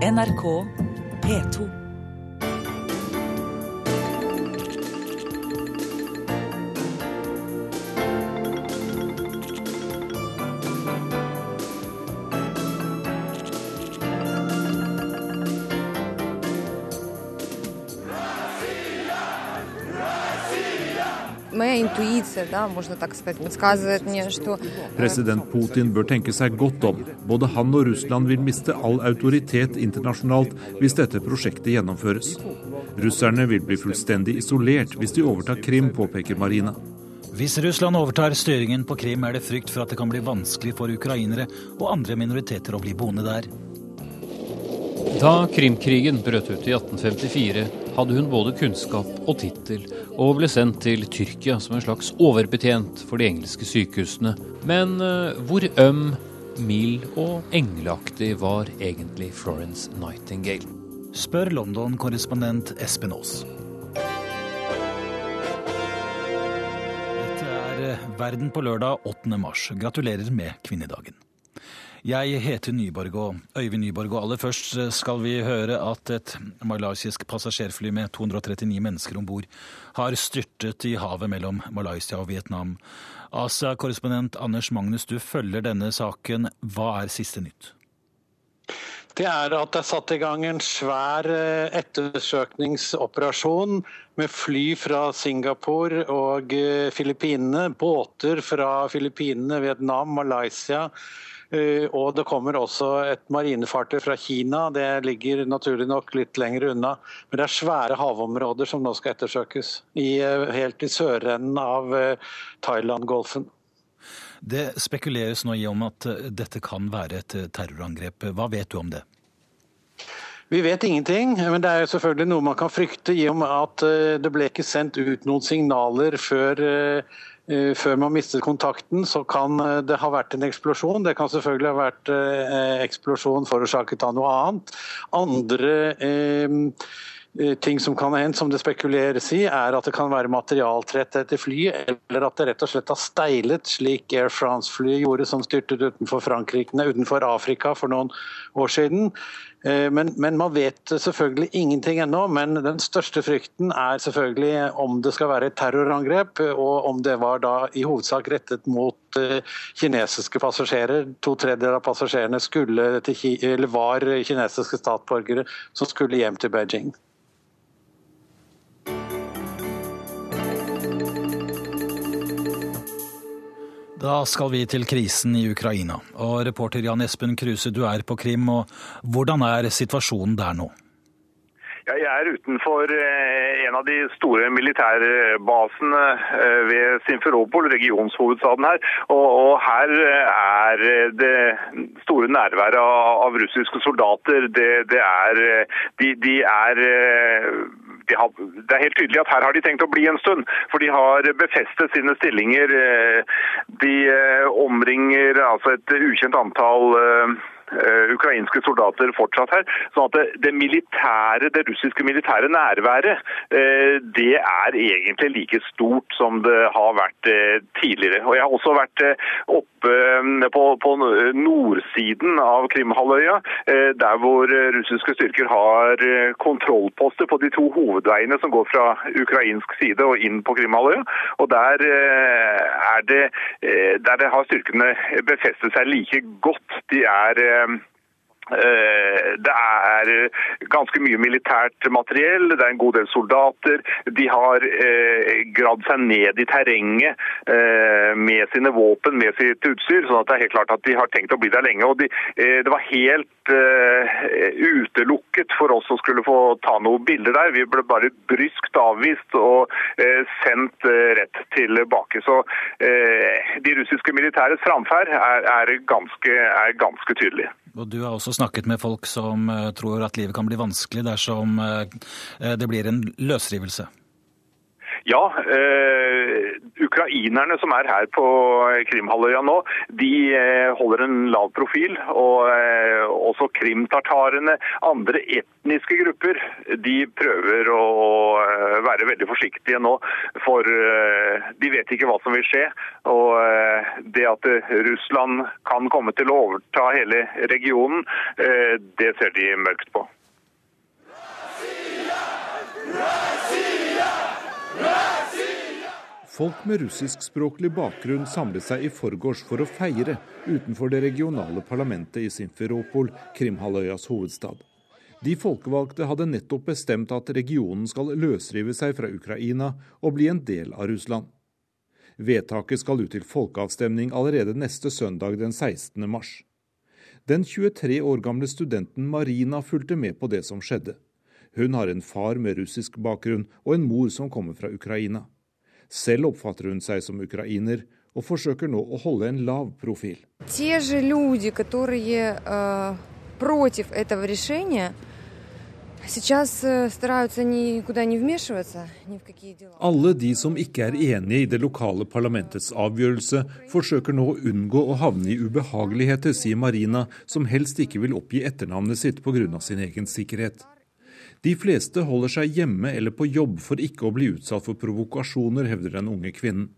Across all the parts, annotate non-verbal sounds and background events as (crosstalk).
NRK P2. President Putin bør tenke seg godt om. Både han og Russland vil miste all autoritet internasjonalt hvis dette prosjektet gjennomføres. Russerne vil bli fullstendig isolert hvis de overtar Krim, påpeker Marina. Hvis Russland overtar styringen på Krim, er det frykt for at det kan bli vanskelig for ukrainere og andre minoriteter å bli boende der. Da Krimkrigen brøt ut i 1854, hadde hun både kunnskap og tittel, og ble sendt til Tyrkia som en slags overbetjent for de engelske sykehusene. Men uh, hvor øm, mild og engleaktig var egentlig Florence Nightingale? Spør London-korrespondent Espen Aas. Dette er eh, Verden på lørdag 8. mars. Gratulerer med kvinnedagen. Jeg heter Nyborg og Øyvind Nyborg, og aller først skal vi høre at et malaysisk passasjerfly med 239 mennesker om bord har styrtet i havet mellom Malaysia og Vietnam. Asia-korrespondent Anders Magnus, du følger denne saken. Hva er siste nytt? Det er at det er satt i gang en svær eh, ettersøkningsoperasjon med fly fra Singapore og eh, Filippinene, båter fra Filippinene, Vietnam, Malaysia Eh, og det kommer også et marinefartøy fra Kina. Det ligger naturlig nok litt lenger unna. Men det er svære havområder som nå skal ettersøkes. I, eh, helt i sørenden av eh, Thailand-golfen. Det spekuleres nå i om at dette kan være et terrorangrep. Hva vet du om det? Vi vet ingenting, men det er jo selvfølgelig noe man kan frykte i og med at det ble ikke sendt ut noen signaler før Eh, før man mistet kontakten, så kan eh, det ha vært en eksplosjon. Det kan selvfølgelig ha vært eh, eksplosjon forårsaket av noe annet. Andre eh, ting som kan ha hendt, som det spekuleres i, er at det kan være materialtrett etter flyet, eller at det rett og slett har steilet, slik Air France-flyet gjorde, som styrtet utenfor, Frankrike, utenfor Afrika for noen år siden. Eh, men, men, man vet selvfølgelig ingenting ennå. Men den største frykten er selvfølgelig om det skal være et terrorangrep, og om det var da i hovedsak rettet mot eh, kinesiske passasjerer. To tredjedeler av passasjerene til, var kinesiske statsborgere som skulle hjem til Beijing. Da skal vi til krisen i Ukraina. Og reporter Jan Espen Kruse, du er på Krim. og Hvordan er situasjonen der nå? Jeg er utenfor eh, en av de store militærbasene eh, ved Simferopol, regionshovedstaden her. Og, her er det store nærværet av, russiske soldater. Det, det er, de, de er de har, det er helt tydelig at her har de tenkt å bli en stund. For de har befestet sine stillinger. Eh, de eh, omringer altså et ukjent antall eh, ukrainske soldater fortsatt her. sånn at det, militære, det russiske militære nærværet eh, det er egentlig like stort som det har vært eh, tidligere. Og Jeg har også vært oppe på, på nordsiden av Krimhalvøya, der hvor russiske styrker har kontrollposter på de to hovedveiene som går fra ukrainsk side og inn på Krimhalvøya. Og der, er det, der har styrkene befestet seg like godt. De er Eh, det er ganske mye militært materiell, det er en god del soldater. De har eh, gravd seg ned i terrenget eh, med sine våpen, med sitt utstyr. sånn at det er helt klart at de har tenkt å bli der lenge. og de, Det var helt utelukket for oss å skulle få ta noen bilder der. Vi ble bare bryskt avvist og sendt rett tilbake. Så de russiske militæres framferd er, er, ganske, er ganske tydelig. Og Du har også snakket med folk som eh, tror at livet kan bli vanskelig dersom eh, det blir en løsrivelse? Ja, eh, ukrainerne som er her på Krimhalvøya nå, de eh, holder en lav profil. Og eh, også krimtartarene, andre etniske grupper, de prøver å å være veldig forsiktige nå. For eh, de vet ikke hva som vil skje. Og eh, det at Russland kan komme til å overta hele regionen, det ser de mørkt på. Folk med russiskspråklig bakgrunn samlet seg i forgårs for å feire utenfor det regionale parlamentet i Simferopol, Krimhalvøyas hovedstad. De folkevalgte hadde nettopp bestemt at regionen skal løsrive seg fra Ukraina og bli en del av Russland. Vedtaket skal ut til folkeavstemning allerede neste søndag den 16. mars. Den 23 år gamle studenten Marina fulgte med på det som skjedde. Hun har en far med russisk bakgrunn og en mor som kommer fra Ukraina. Selv oppfatter hun seg som ukrainer, og forsøker nå å holde en lav profil. Те же люди, которые э, против этого решения, сейчас э, стараются никуда не вмешиваться, ни в какие дела. Alle de som ikke er enige i det lokale parlamentets avgjørelse, forsøker nå å unngå å havne i ubehageligheter, sier Marina, som helst ikke vil oppgi etternavnet sitt pga. sin egen sikkerhet. De fleste holder seg hjemme eller på jobb for ikke å bli utsatt for provokasjoner, hevder den unge kvinnen.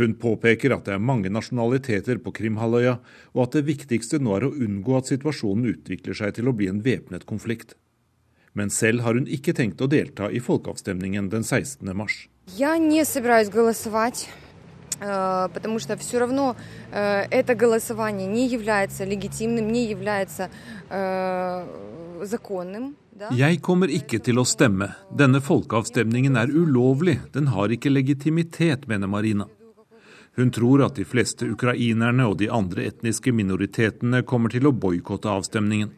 Hun påpeker at det er mange nasjonaliteter på Krimhalvøya, og at det viktigste nå er å unngå at situasjonen utvikler seg til å bli en væpnet konflikt. Men selv har hun ikke tenkt å delta i folkeavstemningen den 16. mars. Я не собираюсь голосовать, э, потому что все равно э, это голосование не является легитимным, не является э, законным. Jeg kommer ikke til å stemme. Denne folkeavstemningen er ulovlig. Den har ikke legitimitet, mener Marina. Hun tror at de fleste ukrainerne og de andre etniske minoritetene kommer til å boikotte avstemningen.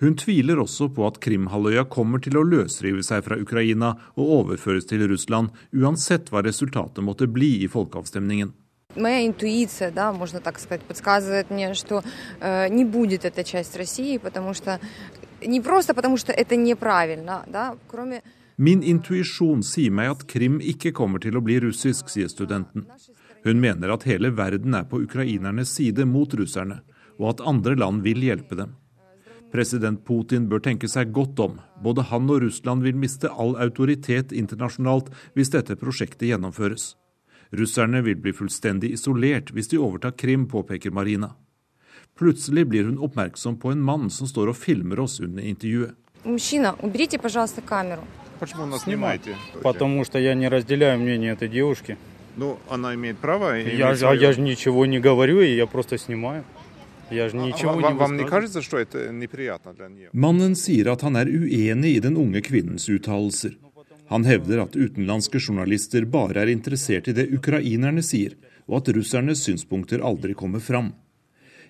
Hun tviler også på at Krimhalvøya kommer til å løsrive seg fra Ukraina og overføres til Russland, uansett hva resultatet måtte bli i folkeavstemningen. Моя интуиция, да, можно так сказать, подсказывает мне, что э, не будет эта часть России, потому что не просто потому что это неправильно, да, кроме Min intuisjon sier meg at Krim ikke kommer til å bli russisk, sier studenten. Hun mener at hele verden er på ukrainernes side mot russerne, og at andre land vil hjelpe dem. President Putin bør tenke seg godt om. Både han og Russland vil miste all autoritet internasjonalt hvis dette prosjektet gjennomføres. Russerne vil bli fullstendig isolert hvis de overtar Krim, påpeker Marina. Plutselig blir hun oppmerksom på en mann som står og filmer oss under intervjuet. Мужчина, уберите, пожалуйста, камеру. Почему нас снимаете? Потому что я не разделяю мнение этой девушки. Ну, она имеет право. Я, а я же ничего не говорю, и я просто снимаю. Я же ничего а, не вам, вам не кажется, что это неприятно для нее? Mannen sier at han er uenig i den unge kvinnens uttalelser. Han hevder at utenlandske journalister bare er interessert i det ukrainerne sier, og at russernes synspunkter aldri kommer fram.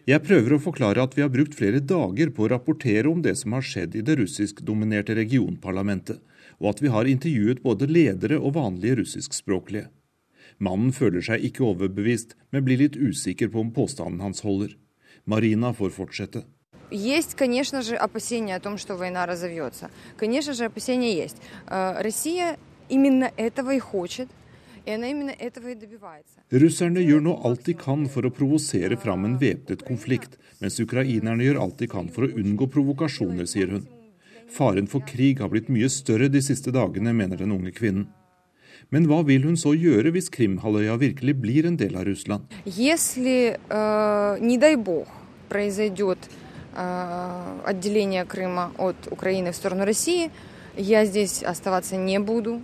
Jeg prøver å forklare at vi har brukt flere dager på å rapportere om det som har skjedd i det russiskdominerte regionparlamentet, og at vi har intervjuet både ledere og vanlige russiskspråklige. Mannen føler seg ikke overbevist, men blir litt usikker på om påstanden hans holder. Marina får fortsette. Есть, конечно же, опасения о том, что война разовьется. Конечно же, опасения есть. Э, Россия именно этого и хочет. Russerne gjør nå alt de kan for å provosere fram en væpnet konflikt, mens ukrainerne gjør alt de kan for å unngå provokasjoner, sier hun. Faren for krig har blitt mye større de siste dagene, mener den unge kvinnen. Men hva vil hun så gjøre hvis Krimhalvøya virkelig blir en del av Russland? Если, э, не дай бог, произойдет э, отделение Крыма от Украины в сторону России, я здесь оставаться не буду.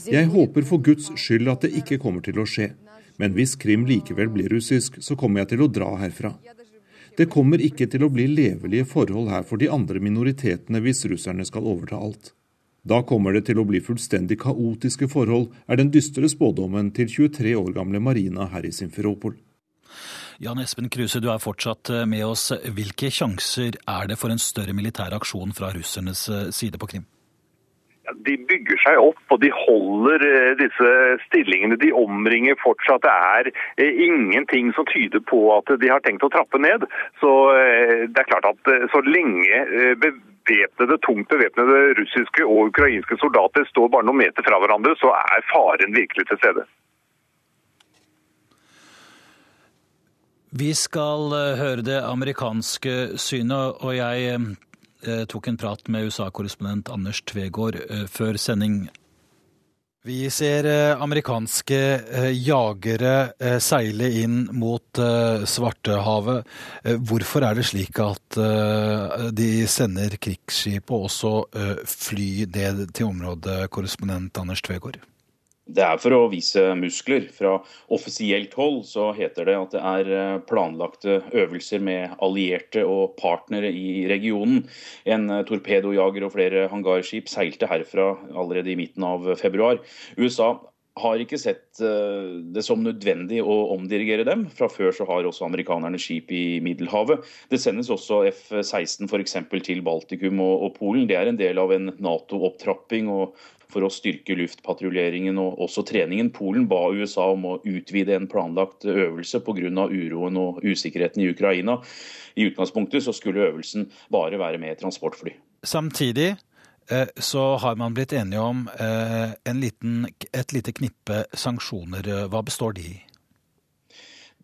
jeg håper for Guds skyld at det ikke kommer til å skje. Men hvis Krim likevel blir russisk, så kommer jeg til å dra herfra. Det kommer ikke til å bli levelige forhold her for de andre minoritetene hvis russerne skal overta alt. Da kommer det til å bli fullstendig kaotiske forhold, er den dystre spådommen til 23 år gamle Marina her i Simferopol. Jan Espen Kruse, du er fortsatt med oss. Hvilke sjanser er det for en større militær aksjon fra russernes side på Krim? De bygger seg opp og de holder eh, disse stillingene. De omringer fortsatt. Det er eh, ingenting som tyder på at de har tenkt å trappe ned. Så eh, det er klart at så lenge bevæpnede, tungt bevæpnede russiske og ukrainske soldater står bare noen meter fra hverandre, så er faren virkelig til stede. Vi skal høre det amerikanske synet, og jeg tok en prat med USA-korrespondent Anders Tvegård eh, før sending. Vi ser eh, amerikanske eh, jagere eh, seile inn mot eh, Svartehavet. Eh, hvorfor er det slik at eh, de sender krigsskip og også eh, fly det til området, korrespondent Anders Tvegård? Det er for å vise muskler. Fra offisielt hold så heter det at det er eh, planlagte øvelser med allierte og partnere i regionen. En eh, torpedojager og flere hangarskip seilte herfra allerede i midten av februar. USA har ikke sett eh, det som nødvendig å omdirigere dem. Fra før så har også amerikanerne skip i Middelhavet. Det sendes også F-16 f.eks. til Baltikum og, og Polen. Det er en del av en Nato-opptrapping og for å styrke luftpatruljeringen og også treningen. Polen ba USA om å utvide en planlagt øvelse pga. uroen og usikkerheten i Ukraina. I utgangspunktet så skulle øvelsen bare være med transportfly. Samtidig eh, så har man blitt enige om eh, en liten, et lite knippe sanksjoner. Hva består de i?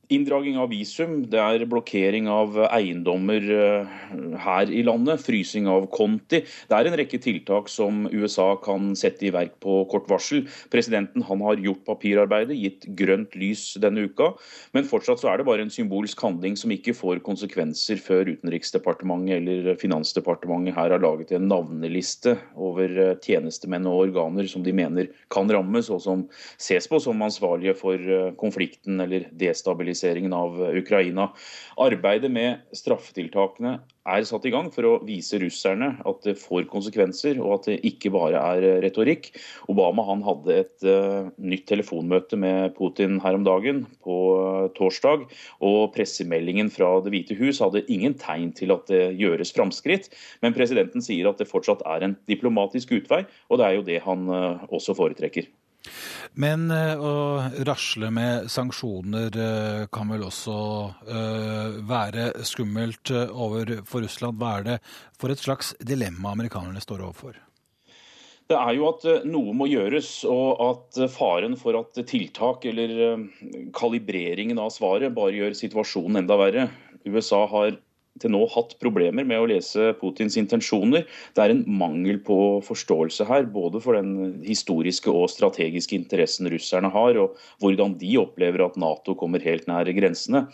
Inndraging av visum, det er blokkering av eiendommer eh, her i landet, frysing av konti. Det er en rekke tiltak som USA kan sette i verk på kort varsel. Presidenten han har gjort papirarbeidet, gitt grønt lys denne uka. Men fortsatt så er det bare en symbolsk handling som ikke får konsekvenser før Utenriksdepartementet eller Finansdepartementet her har laget en navneliste over eh, tjenestemenn og organer som de mener kan rammes, og som ses på som ansvarlige for eh, konflikten eller destabiliseringen av Ukraina. Arbeidet med straffetiltakene er satt i gang for å vise russerne at det får konsekvenser, og at det ikke bare er retorikk. Obama han hadde et uh, nytt telefonmøte med Putin her om dagen, på uh, torsdag. Og pressemeldingen fra Det hvite hus hadde ingen tegn til at det gjøres framskritt. Men presidenten sier at det fortsatt er en diplomatisk utvei, og det er jo det han uh, også foretrekker. Men eh, å rasle med sanksjoner eh, kan vel også eh, være skummelt overfor Russland. Hva er det for et slags dilemma amerikanerne står overfor? Det er jo at noe må gjøres, og at faren for at tiltak eller kalibreringen av svaret bare gjør situasjonen enda verre. USA har til nå hatt problemer med å lese Putins intensjoner. Det er en mangel på forståelse her, både for den historiske og strategiske interessen russerne har, og hvordan de opplever at Nato kommer helt nær grensene.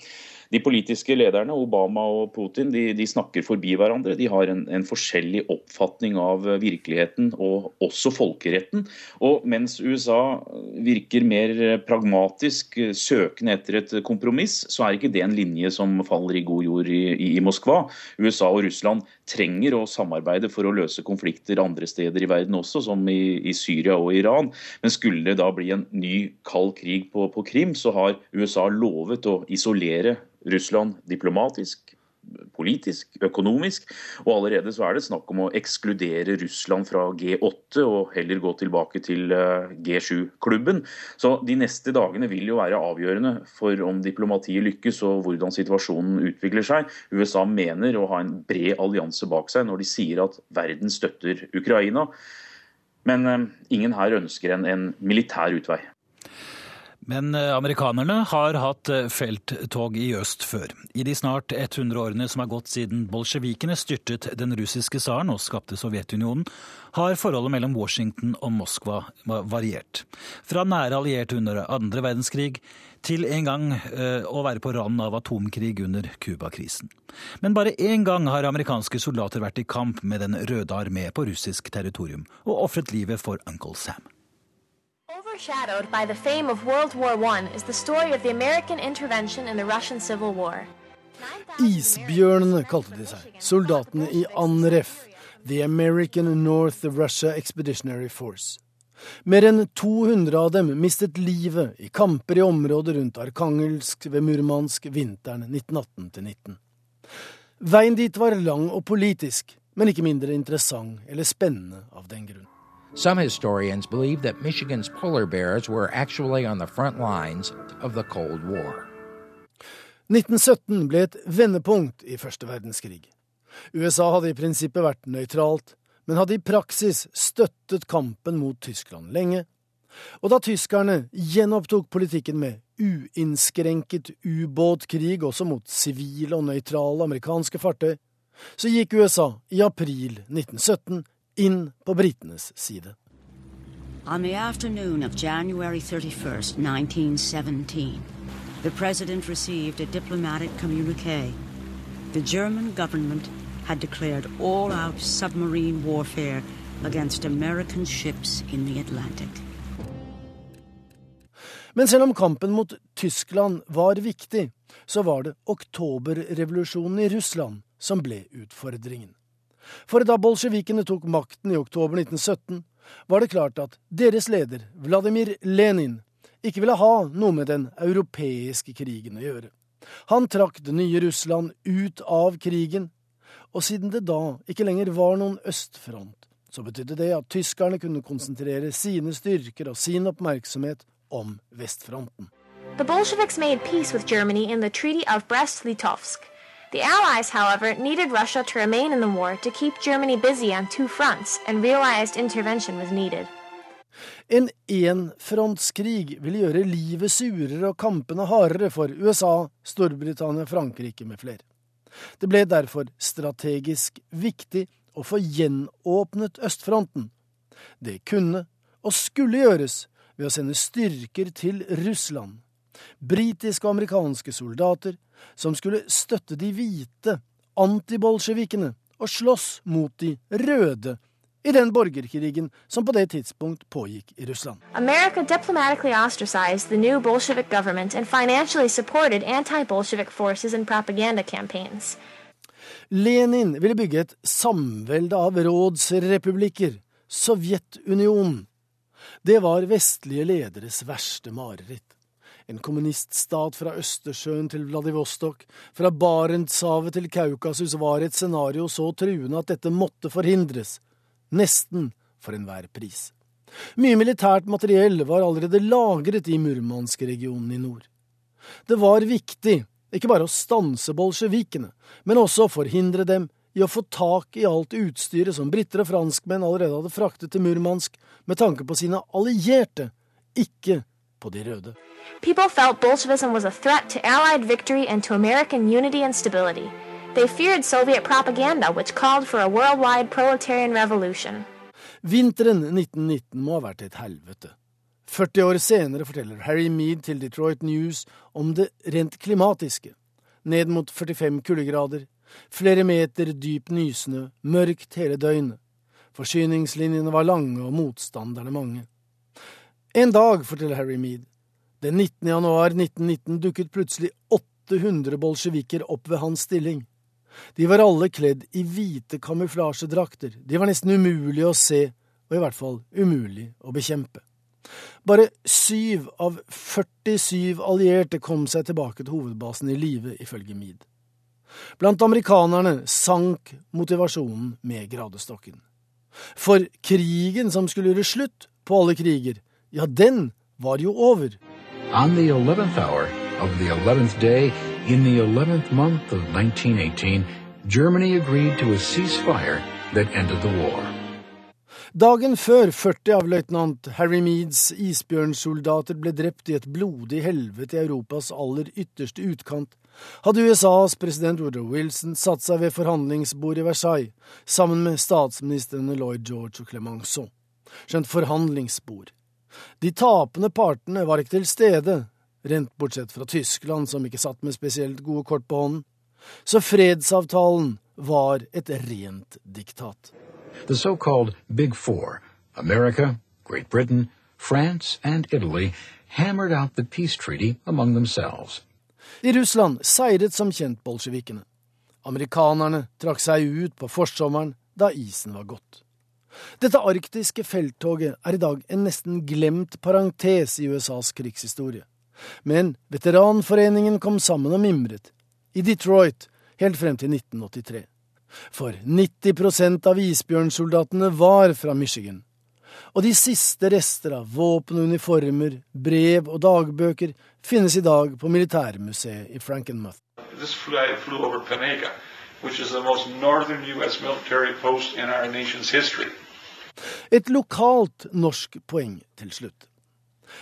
De politiske lederne, Obama og Putin, de, de snakker forbi hverandre. De har en, en, forskjellig oppfatning av virkeligheten og også folkeretten. Og mens USA virker mer pragmatisk, søkende etter et kompromiss, så er ikke det en linje som faller i god jord i, i, i Moskva. USA og Russland trenger å samarbeide for å løse konflikter andre steder i verden også, som i, i Syria og Iran. Men skulle det da bli en ny kald krig på, på Krim, så har USA lovet å isolere Russland diplomatisk, politisk, økonomisk. Og allerede så er det snakk om å ekskludere Russland fra G8 og heller gå tilbake til eh, G7-klubben. Så de neste dagene vil jo være avgjørende for om diplomatiet lykkes og hvordan situasjonen utvikler seg. USA mener å ha en bred allianse bak seg når de sier at verden støtter Ukraina. Men eh, ingen her ønsker en, en militær utvei. Men eh, amerikanerne har hatt eh, felttog i øst før. I de snart 100 årene som har gått siden bolsjevikene styrtet den russiske tsaren og skapte Sovjetunionen, har forholdet mellom Washington og Moskva variert. Fra nære allierte under andre verdenskrig til en gang eh, å være på randen av atomkrig under Cuba-krisen. Men bare én gang har amerikanske soldater vært i kamp med Den røde armé på russisk territorium og ofret livet for Uncle Sam. Overshadowed by the fame of World War I is the story of the American intervention in the Russian Civil War. Isbjørnene kalte de seg, soldatene i ANREF, The American North Russia Expeditionary Force. Mer enn 200 av dem mistet livet i kamper i området rundt Arkangelsk ved Murmansk vinteren 1918-19. Veien dit var lang og politisk, men ikke mindre interessant eller spennende av den grunn. Some historians believe that Michigan's polar bears were actually on the front lines of the Cold War. 1917 ble et vendepunkt i første verdenskrig. USA hadde i prinsippet vært nøytralt, men hadde i praksis støttet kampen mot Tyskland lenge. Og da tyskerne gjenopptok politikken med uinnskrenket ubåtkrig også mot sivile og nøytrale amerikanske fartøy, så gikk USA i april 1917 inn på britenes side. On the afternoon of January 31st, 1917, the president received a diplomatic communique. The German government had declared all out submarine warfare against American ships in the Atlantic. Men selv om kampen mot Tyskland var viktig, så var det oktoberrevolusjonen i Russland som ble utfordringen. For da bolsjevikene tok makten i oktober 1917, var det klart at deres leder, Vladimir Lenin, ikke ville ha noe med den europeiske krigen å gjøre. Han trakk det nye Russland ut av krigen, og siden det da ikke lenger var noen østfront, så betydde det at tyskerne kunne konsentrere sine styrker og sin oppmerksomhet om vestfronten. The Bolsjeviks made peace with Germany in the Treaty of Brest-Litovsk. The Allies, however, needed Russia to remain in the war to keep Germany busy on two fronts and realized intervention was needed. En enfrontskrig ville gjøre livet surere og kampene hardere for USA, Storbritannia, Frankrike med flere. Det ble derfor strategisk viktig å få gjenåpnet østfronten. Det kunne og skulle gjøres ved å sende styrker til Russland, britiske og amerikanske soldater, som skulle støtte de hvite, antibolsjevikene, og slåss mot de røde i den borgerkrigen som på det tidspunkt pågikk i Russland. America diplomatically ostracized the new Bolshevik government and financially supported anti-Bolshevik forces and propaganda campaigns. Lenin ville bygge et samvelde av rådsrepublikker, Sovjetunionen, det var vestlige lederes verste mareritt. En kommuniststat fra Østersjøen til Vladivostok, fra Barentshavet til Kaukasus var et scenario så truende at dette måtte forhindres, nesten for enhver pris. Mye militært materiell var allerede lagret i Murmansk-regionen i nord. Det var viktig ikke bare å stanse bolsjevikene, men også å forhindre dem i å få tak i alt utstyret som briter og franskmenn allerede hadde fraktet til Murmansk, med tanke på sine allierte, ikke på de røde. People felt Bolshevism was a threat to Allied victory and to American unity and stability. They feared Soviet propaganda, which called for a worldwide proletarian revolution. Vinteren 1919 må ha vært et helvete. 40 år senere forteller Harry Mead til Detroit News om det rent klimatiske. Ned mot 45 kuldegrader, Flere meter dyp nysnø, mørkt hele døgnet. Forsyningslinjene var lange og motstanderne mange. En dag, forteller Harry Mead, den 19. januar 1919 dukket plutselig 800 bolsjeviker opp ved hans stilling. De var alle kledd i hvite kamuflasjedrakter, de var nesten umulige å se, og i hvert fall umulig å bekjempe. Bare syv av 47 allierte kom seg tilbake til hovedbasen i live, ifølge Mead. Blant amerikanerne sank motivasjonen med gradestokken. For krigen som skulle gjøre slutt på alle kriger, ja, den var jo over. On the 11th hour of the 11th day in the 11th month of 1918, Germany agreed to a ceasefire that ended the war. Dagen før 40 av løytnant Harry Meads isbjørnsoldater ble drept i et blodig helvete i Europas aller ytterste utkant, hadde USAs president Woodrow Wilson satt seg ved forhandlingsbordet i Versailles sammen med statsministrene Lloyd George og Clemenceau. Skjønt forhandlingsbord. De tapende partene var ikke til stede, rent bortsett fra Tyskland, som ikke satt med spesielt gode kort på hånden. Så fredsavtalen var et rent diktat. The so-called Big Four, America, Great Britain, France and Italy, hammered out the peace treaty among themselves. I Russland seiret som kjent bolsjevikene. Amerikanerne trakk seg ut på forsommeren da isen var gått. Dette arktiske felttoget er i dag en nesten glemt parentes i USAs krigshistorie. Men veteranforeningen kom sammen og mimret. I Detroit helt frem til 1983. For 90% av isbjørnsoldatene var fra Michigan og de siste rester av våpen og uniformer, brev og dagbøker finnes i dag på militærmuseet i Frankenmuth. Which is the most northern U.S. military post in our nation's history. Et lokalt norsk poeng til slutt.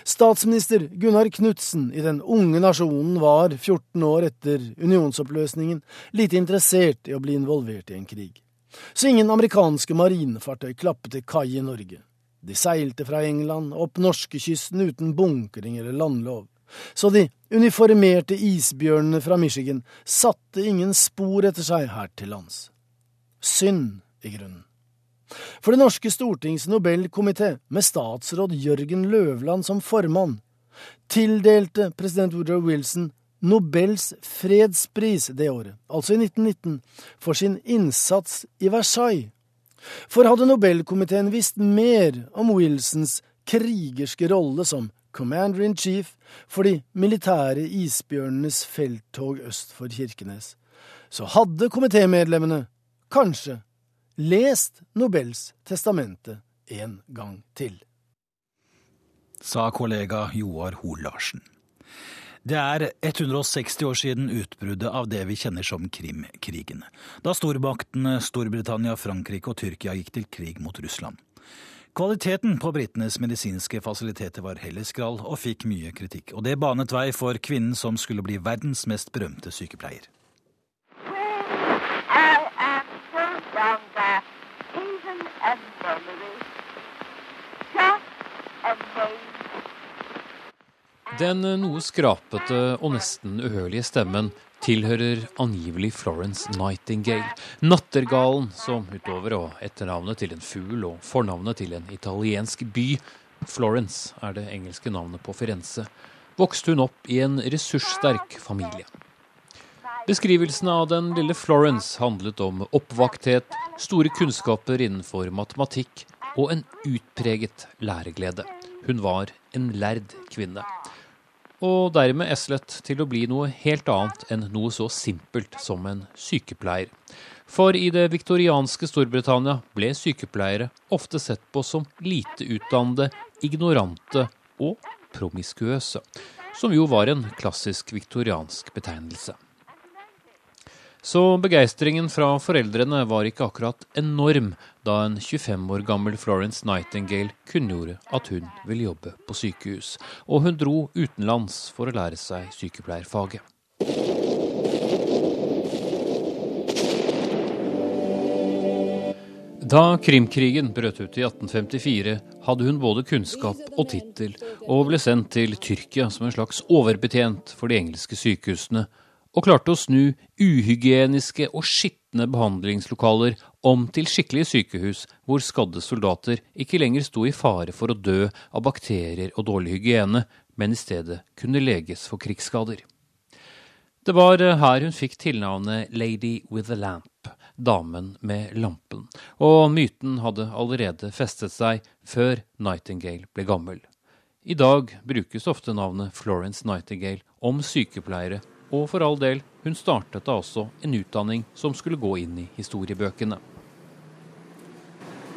Statsminister Gunnar Knudsen i den unge nasjonen var 14 år etter unionsoppløsningen lite interessert i å bli involvert i en krig. Så ingen amerikanske marinefartøy klappet til kai i Norge. De seilte fra England opp norskekysten uten bunkring eller landlov. Så de uniformerte isbjørnene fra Michigan satte ingen spor etter seg her til lands. Synd, i grunnen. For Det norske stortings Nobelkomité, med statsråd Jørgen Løvland som formann, tildelte president Woodrow Wilson Nobels fredspris det året, altså i 1919, for sin innsats i Versailles. For hadde Nobelkomiteen visst mer om Wilsons krigerske rolle som commander in chief for de militære isbjørnenes felttog øst for Kirkenes, så hadde komitémedlemmene kanskje lest Nobels testamente en gang til. Sa kollega Joar Hoel Larsen. Det er 160 år siden utbruddet av det vi kjenner som Krimkrigen. Da stormaktene Storbritannia, Frankrike og Tyrkia gikk til krig mot Russland. Kvaliteten på britenes medisinske fasiliteter var heller skral og fikk mye kritikk. Og det banet vei for kvinnen som skulle bli verdens mest berømte sykepleier. Den noe skrapete og nesten uhørlige stemmen tilhører angivelig Florence Nightingale, nattergalen som utover å etternavnet til en fugl og fornavnet til en italiensk by, Florence er det engelske navnet på Firenze, vokste hun opp i en ressurssterk familie. Beskrivelsene av den lille Florence handlet om oppvakthet, store kunnskaper innenfor matematikk og en utpreget læreglede. Hun var en lærd kvinne og dermed eslet til å bli noe helt annet enn noe så simpelt som en sykepleier. For i det viktorianske Storbritannia ble sykepleiere ofte sett på som lite utdannede, ignorante og promiskuøse, som jo var en klassisk viktoriansk betegnelse. Så begeistringen fra foreldrene var ikke akkurat enorm da en 25 år gammel Florence Nightingale kunngjorde at hun ville jobbe på sykehus, og hun dro utenlands for å lære seg sykepleierfaget. Da Krimkrigen brøt ut i 1854, hadde hun både kunnskap og tittel, og ble sendt til Tyrkia som en slags overbetjent for de engelske sykehusene, og klarte å snu uhygieniske og skitne behandlingslokaler om til skikkelige sykehus hvor skadde soldater ikke lenger sto i fare for å dø av bakterier og dårlig hygiene, men i stedet kunne leges for krigsskader. Det var eh, her hun fikk tilnavnet Lady with a Lamp, damen med lampen, og myten hadde allerede festet seg før Nightingale ble gammel. I dag brukes ofte navnet Florence Nightingale om sykepleiere og for all del, hun startet da også en utdanning som skulle gå inn i historiebøkene.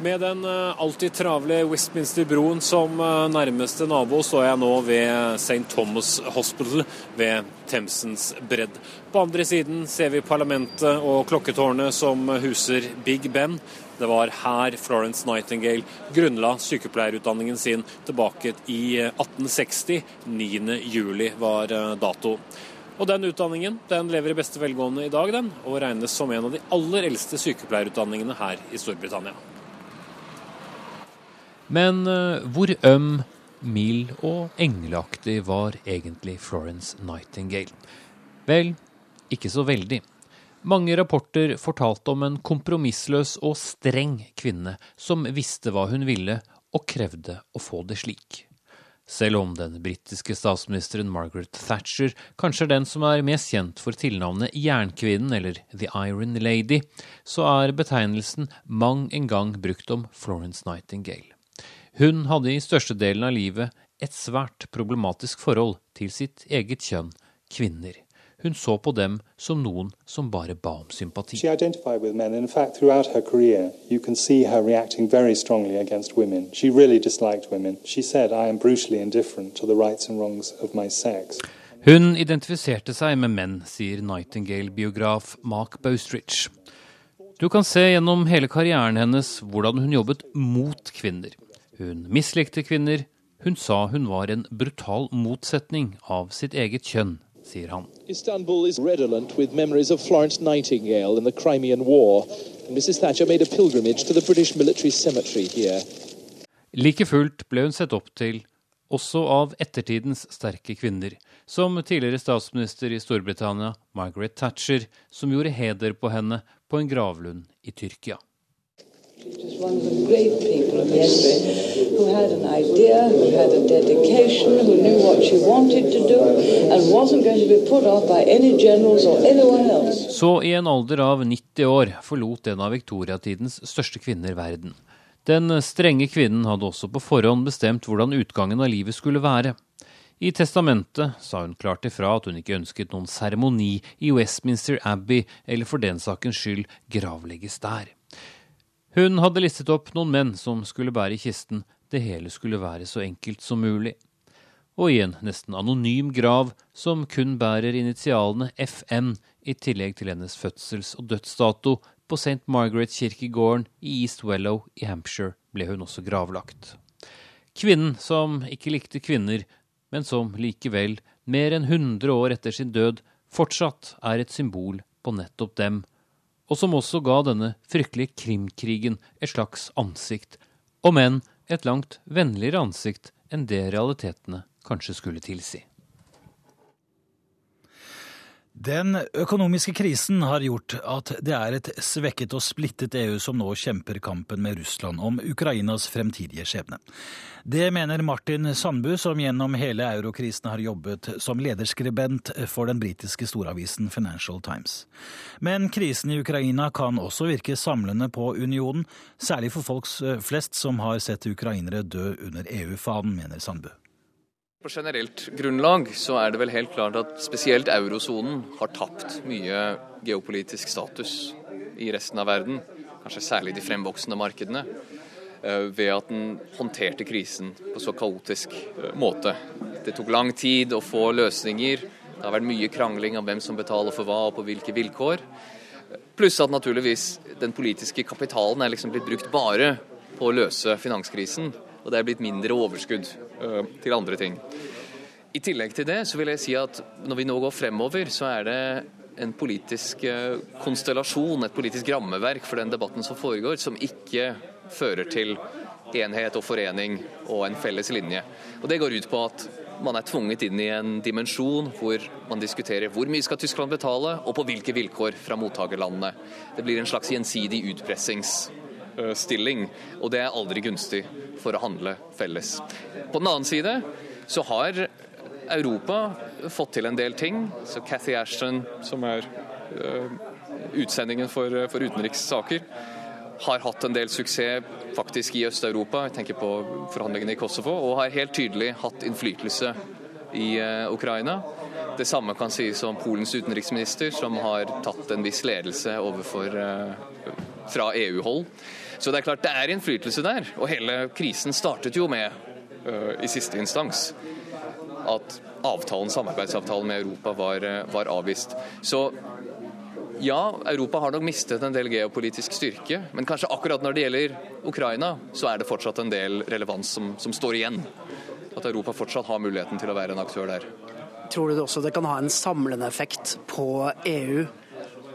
Med den eh, alltid travle Westminster-broen som eh, nærmeste nabo, står jeg nå ved St. Thomas Hospital ved Themsens bredd. På andre siden ser vi parlamentet og klokketårnet som huser Big Ben. Det var her Florence Nightingale grunnla sykepleierutdanningen sin tilbake i 1860. Eh, 9.7 var dato. Og den utdanningen den lever i beste velgående i dag, den, og regnes som en av de aller eldste sykepleierutdanningene her i Storbritannia. Men uh, hvor øm, mild og engleaktig var egentlig Florence Nightingale? Vel, ikke så veldig. Mange rapporter fortalte om en kompromissløs og streng kvinne som visste hva hun ville, og krevde å få det slik. Selv om den britiske statsministeren Margaret Thatcher kanskje er den som er mest kjent for tilnavnet Jernkvinnen eller The Iron Lady, så er betegnelsen mang en gang brukt om Florence Nightingale. Hun hadde i størstedelen av livet et svært problematisk forhold til sitt eget kjønn, kvinner. Hun så på dem som noen som bare ba om sympati. Fact, career, really said. Hun identifiserte seg med menn, sier Nightingale-biograf Mark Bostridge. Du kan se gjennom hele karrieren hennes hvordan hun jobbet mot kvinner. Hun mislikte kvinner. Hun sa hun var en brutal motsetning av sitt eget kjønn, sier han. Istanbul is redolent with memories of Florence Nightingale in the Crimean War. And Mrs. Thatcher made a pilgrimage to the British military cemetery here. Like fullt ble hun sett opp til også av ettertidens sterke kvinner, som tidligere statsminister i Storbritannia Margaret Thatcher, som gjorde heder på henne på en gravlund i Tyrkia. Så i en alder av 90 år forlot en av viktoriatidens største kvinner verden. Den strenge kvinnen hadde også på forhånd bestemt hvordan utgangen av livet skulle være. I testamentet sa hun klart ifra at hun ikke ønsket noen seremoni i Westminster Abbey, eller for den sakens skyld gravlegges der. Hun hadde listet opp noen menn som skulle bære kisten, det hele skulle være så enkelt som mulig. Og i en nesten anonym grav som kun bærer initialene FN i tillegg til hennes fødsels- og dødsdato, på St. Margaret-kirkegården i East Wellow i Hampshire ble hun også gravlagt. Kvinnen som ikke likte kvinner, men som likevel, mer enn 100 år etter sin død, fortsatt er et symbol på nettopp dem, og som også ga denne fryktelige krimkrigen et slags ansikt, om enn et langt vennligere ansikt enn det realitetene kanskje skulle tilsi. Den økonomiske krisen har gjort at det er et svekket og splittet EU som nå kjemper kampen med Russland om Ukrainas fremtidige skjebne. Det mener Martin Sandbu, som gjennom hele eurokrisen har jobbet som lederskribent for den britiske storavisen Financial Times. Men krisen i Ukraina kan også virke samlende på unionen, særlig for folk flest som har sett ukrainere dø under EU-fanen, mener Sandbu. På generelt grunnlag så er det vel helt klart at spesielt eurosonen har tapt mye geopolitisk status i resten av verden, kanskje særlig de fremvoksende markedene, eh, ved at den håndterte krisen på så kaotisk eh, måte. Det tok lang tid å få løsninger. Det har vært mye krangling om hvem som betaler for hva og på hvilke vilkår. Pluss at naturligvis den politiske kapitalen er liksom blitt brukt bare på å løse finanskrisen og det er blitt mindre overskudd til andre ting. I tillegg til det så vil jeg si at når vi nå går fremover, så er det en politisk uh, konstellasjon, et politisk rammeverk for den debatten som foregår, som ikke fører til enhet og forening og en felles linje. Og Det går ut på at man er tvunget inn i en dimensjon hvor man diskuterer hvor mye skal Tyskland betale, og på hvilke vilkår fra mottakerlandene. Det blir en slags gjensidig utpressings Eh, stilling, og det er aldri gunstig for å handle felles. På den annen side så har Europa fått til en del ting. Så Cathy Ashton, som er uh, utsendingen for, for utenrikssaker, har hatt en del suksess faktisk i Øst-Europa, jeg tenker på forhandlingene i Kosovo, og har helt tydelig hatt innflytelse i uh, Ukraina. Det samme kan sies om Polens utenriksminister, som har tatt en viss ledelse overfor, fra EU-hold. Så det er klart det er innflytelse der. Og hele krisen startet jo med, uh, i siste instans, at avtalen, samarbeidsavtalen med Europa var, uh, var, avvist. Så ja, Europa har nok mistet en del geopolitisk styrke, men kanskje akkurat når det gjelder Ukraina, så er det fortsatt en del relevans som, som står igjen. At Europa fortsatt har muligheten til å være en aktør der. Tror du det også det kan ha en samlende effekt på EU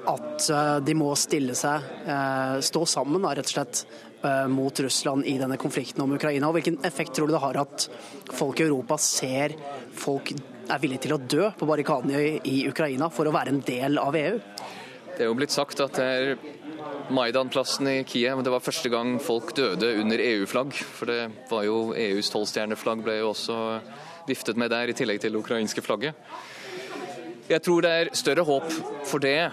at eh, de må stille seg, eh, stå sammen rett og slett eh, mot Russland i denne konflikten om Ukraina. og Hvilken effekt tror du det har at folk i Europa ser folk er villige til å dø på barrikadene i Ukraina for å være en del av EU? Det er jo blitt sagt at det er Maidan-plassen i Kiev. Det var første gang folk døde under EU-flagg. For det var jo EUs tolvstjerneflagg ble jo også viftet med der, i tillegg til det ukrainske flagget. Jeg tror det er større håp for det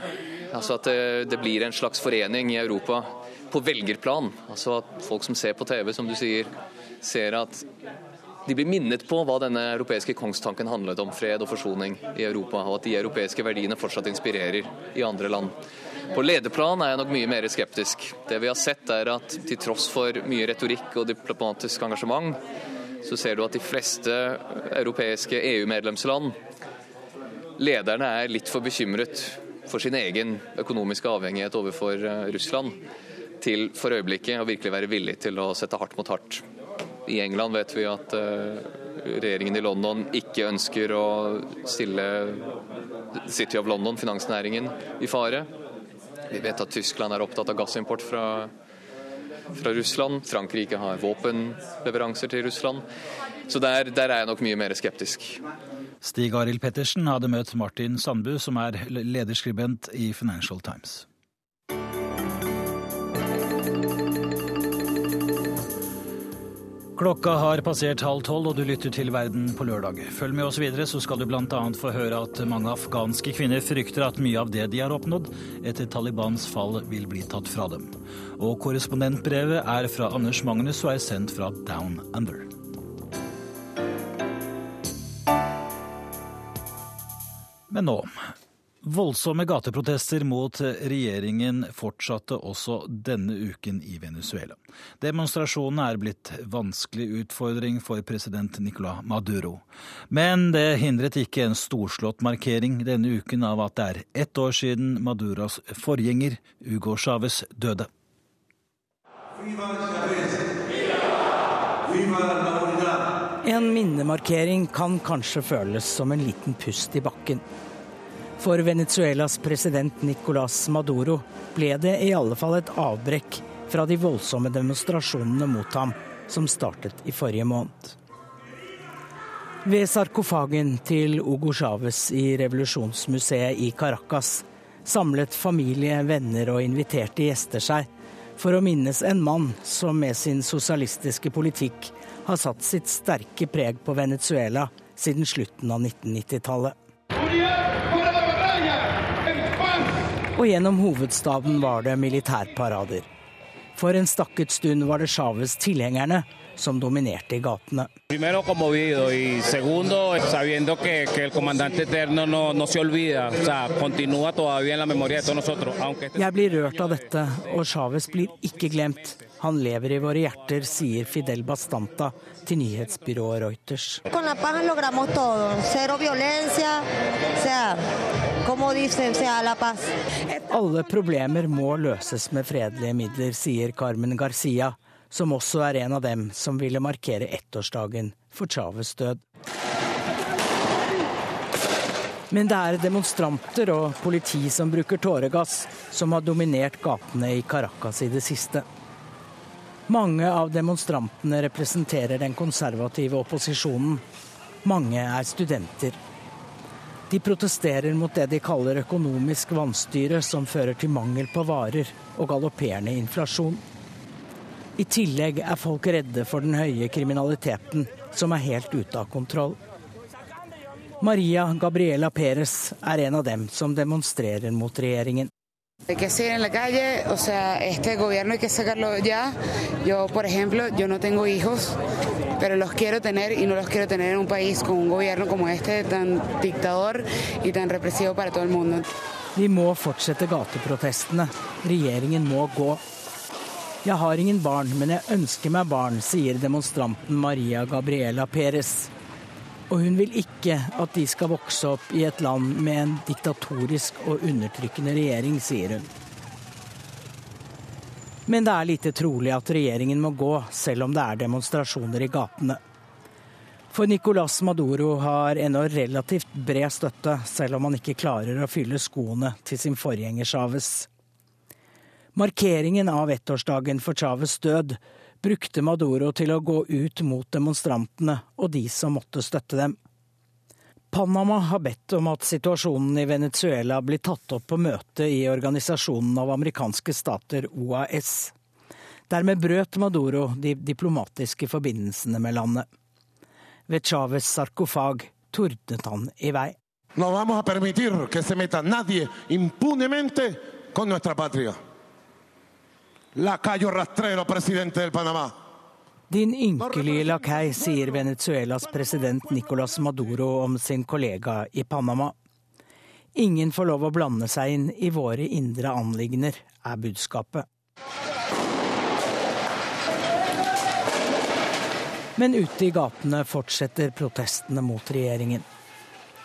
Altså At det, det, blir en slags forening i Europa på velgerplan. Altså at folk som ser på TV, som du sier, ser at de blir minnet på hva denne europeiske kongstanken handlet om, fred og forsoning i Europa, og at de europeiske verdiene fortsatt inspirerer i andre land. På lederplan er jeg nok mye mer skeptisk. Det vi har sett er at til tross for mye retorikk og diplomatisk engasjement, så ser du at de fleste europeiske EU-medlemsland lederne er litt for bekymret for sin egen økonomiske avhengighet overfor eh, Russland til for øyeblikket å virkelig være villig til å sette hardt mot hardt. I England vet vi at eh, regjeringen i London ikke ønsker å stille City of London, finansnæringen, i fare. Vi vet at Tyskland er opptatt av gassimport fra, fra Russland. Frankrike har våpenleveranser til Russland. Så der, der er jeg nok mye mer skeptisk. Stig Arild Pettersen hadde møtt Martin Sandbu, som er lederskribent i Financial Times. Klokka har passert halv tolv, og du lytter til Verden på lørdag. Følg med oss videre, så skal du bl.a. få høre at mange afghanske kvinner frykter at mye av det de har oppnådd etter Talibans fall, vil bli tatt fra dem. Og korrespondentbrevet er fra Anders Magnus og er sendt fra Down Under. Men nå Voldsomme gateprotester mot regjeringen fortsatte også denne uken i Venezuela. Demonstrasjonene er blitt vanskelig utfordring for president Nicolás Maduro. Men det hindret ikke en storslått markering denne uken av at det er ett år siden Maduras forgjenger Hugo Chávez døde. En minnemarkering kan kanskje føles som en liten pust i bakken. For Venezuelas president Nicolás Maduro ble det i alle fall et avbrekk fra de voldsomme demonstrasjonene mot ham som startet i forrige måned. Ved sarkofagen til Hugo Chávez i revolusjonsmuseet i Caracas samlet familie, venner og inviterte gjester seg for å minnes en mann som med sin sosialistiske politikk har satt sitt sterke preg på Venezuela siden slutten av 1990-tallet. og gjennom hovedstaden var det militærparader. For en stakket stund var det Chávez tilhengerne som dominerte i gatene. Jeg blir rørt av dette, og Chávez blir ikke glemt. Han lever i våre hjerter, sier Fidel Bastanta til nyhetsbyrået Reuters. Alle problemer må løses med fredelige midler, sier Carmen Garcia, som også er en av dem som ville markere ettårsdagen for Chávez død. Men det er demonstranter og politi som bruker tåregass, som har dominert gatene i Caracas i det siste. Mange av demonstrantene representerer den konservative opposisjonen. Mange er studenter. De protesterer mot det de kaller økonomisk vanstyre, som fører til mangel på varer og galopperende inflasjon. I tillegg er folk redde for den høye kriminaliteten, som er helt ute av kontroll. Maria Gabriela Perez er en av dem som demonstrerer mot regjeringen. Que siguen en la calle, o sea, este gobierno hay que sacarlo ya. Yo, por ejemplo, yo no tengo hijos, pero los quiero tener y no los quiero tener en un país con un gobierno como este, tan dictador y tan represivo para todo el mundo. Vi må fortsette gateprotestene. Regjeringen må gå. Jeg har ingen barn, men jeg ønsker meg barn, sier demonstranten Maria Gabriela Perez. Og hun vil ikke at de skal vokse opp i et land med en diktatorisk og undertrykkende regjering, sier hun. Men det er lite trolig at regjeringen må gå, selv om det er demonstrasjoner i gatene. For Nicolás Maduro har ennå relativt bred støtte, selv om han ikke klarer å fylle skoene til sin forgjenger Chávez. Markeringen av ettårsdagen for Chávez død brukte Maduro til å gå ut mot demonstrantene og de som måtte støtte dem. Panama har bedt om at situasjonen i Venezuela blir tatt opp på møte i Organisasjonen av amerikanske stater, OAS. Dermed brøt Maduro de diplomatiske forbindelsene med landet. Ved Chávez sarkofag tordnet han i vei. No vamos a permitir que se meta nadie impunemente con nuestra patria. Lacayo rastrero, presidente del Panamá. Din ynkelige lakei, sier Venezuelas president Nicolas Maduro om sin kollega i Panama. Ingen får lov å blande seg inn i våre indre anliggender, er budskapet. Men ute i gatene fortsetter protestene mot regjeringen.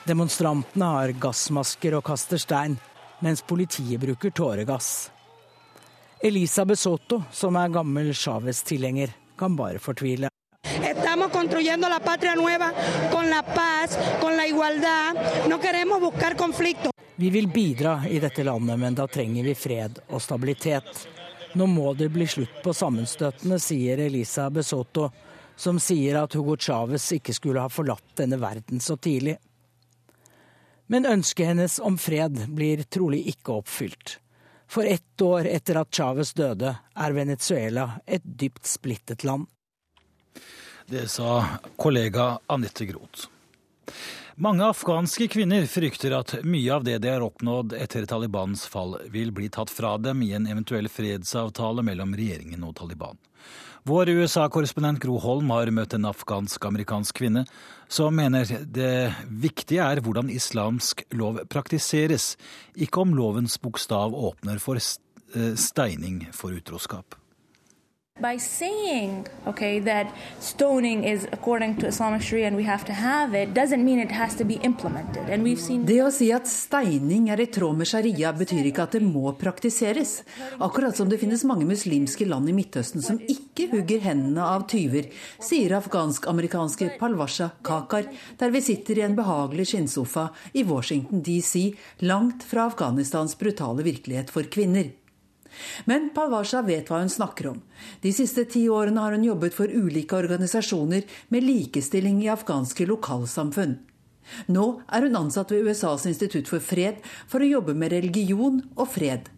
Demonstrantene har gassmasker og kaster stein, mens politiet bruker tåregass. Elisa Besotto, som er gammel Chávez-tilhenger, kan bare fortvile. Estamos construyendo la patria nueva con la paz, con la igualdad. No queremos buscar conflicto. Vi vil bidra i dette landet, men da trenger vi fred og stabilitet. Nå må det bli slutt på sammenstøtene, sier Elisa Besotto, som sier at Hugo Chávez ikke skulle ha forlatt denne verden så tidlig. Men ønsket hennes om fred blir trolig ikke oppfylt. For ett år etter at Chávez døde, er Venezuela et dypt splittet land. Det sa kollega Anette Groth. Mange afghanske kvinner frykter at mye av det de har oppnådd etter Talibans fall, vil bli tatt fra dem i en eventuell fredsavtale mellom regjeringen og Taliban. Vår USA-korrespondent Gro Holm har møtt en afghansk-amerikansk kvinne som mener det viktige er hvordan islamsk lov praktiseres, ikke om lovens bokstav åpner for eh, steining for utroskap. By saying, okay, that stoning is according to Islamic Sharia and we have to have it, doesn't mean it has to be implemented. And we've seen Det å si at steining er i tråd med sharia, betyr ikke at det må praktiseres. Akkurat som det finnes mange muslimske land i Midtøsten som ikke hugger hendene av tyver, sier afghansk-amerikanske Palwasha Kakar, der vi sitter i en behagelig skinnsofa i Washington DC, langt fra Afghanistans brutale virkelighet for kvinner. Men Palwasha vet hva hun snakker om. De siste ti årene har hun jobbet for ulike organisasjoner med likestilling i afghanske lokalsamfunn. Nå er hun ansatt ved USAs institutt for fred for å jobbe med religion og fred.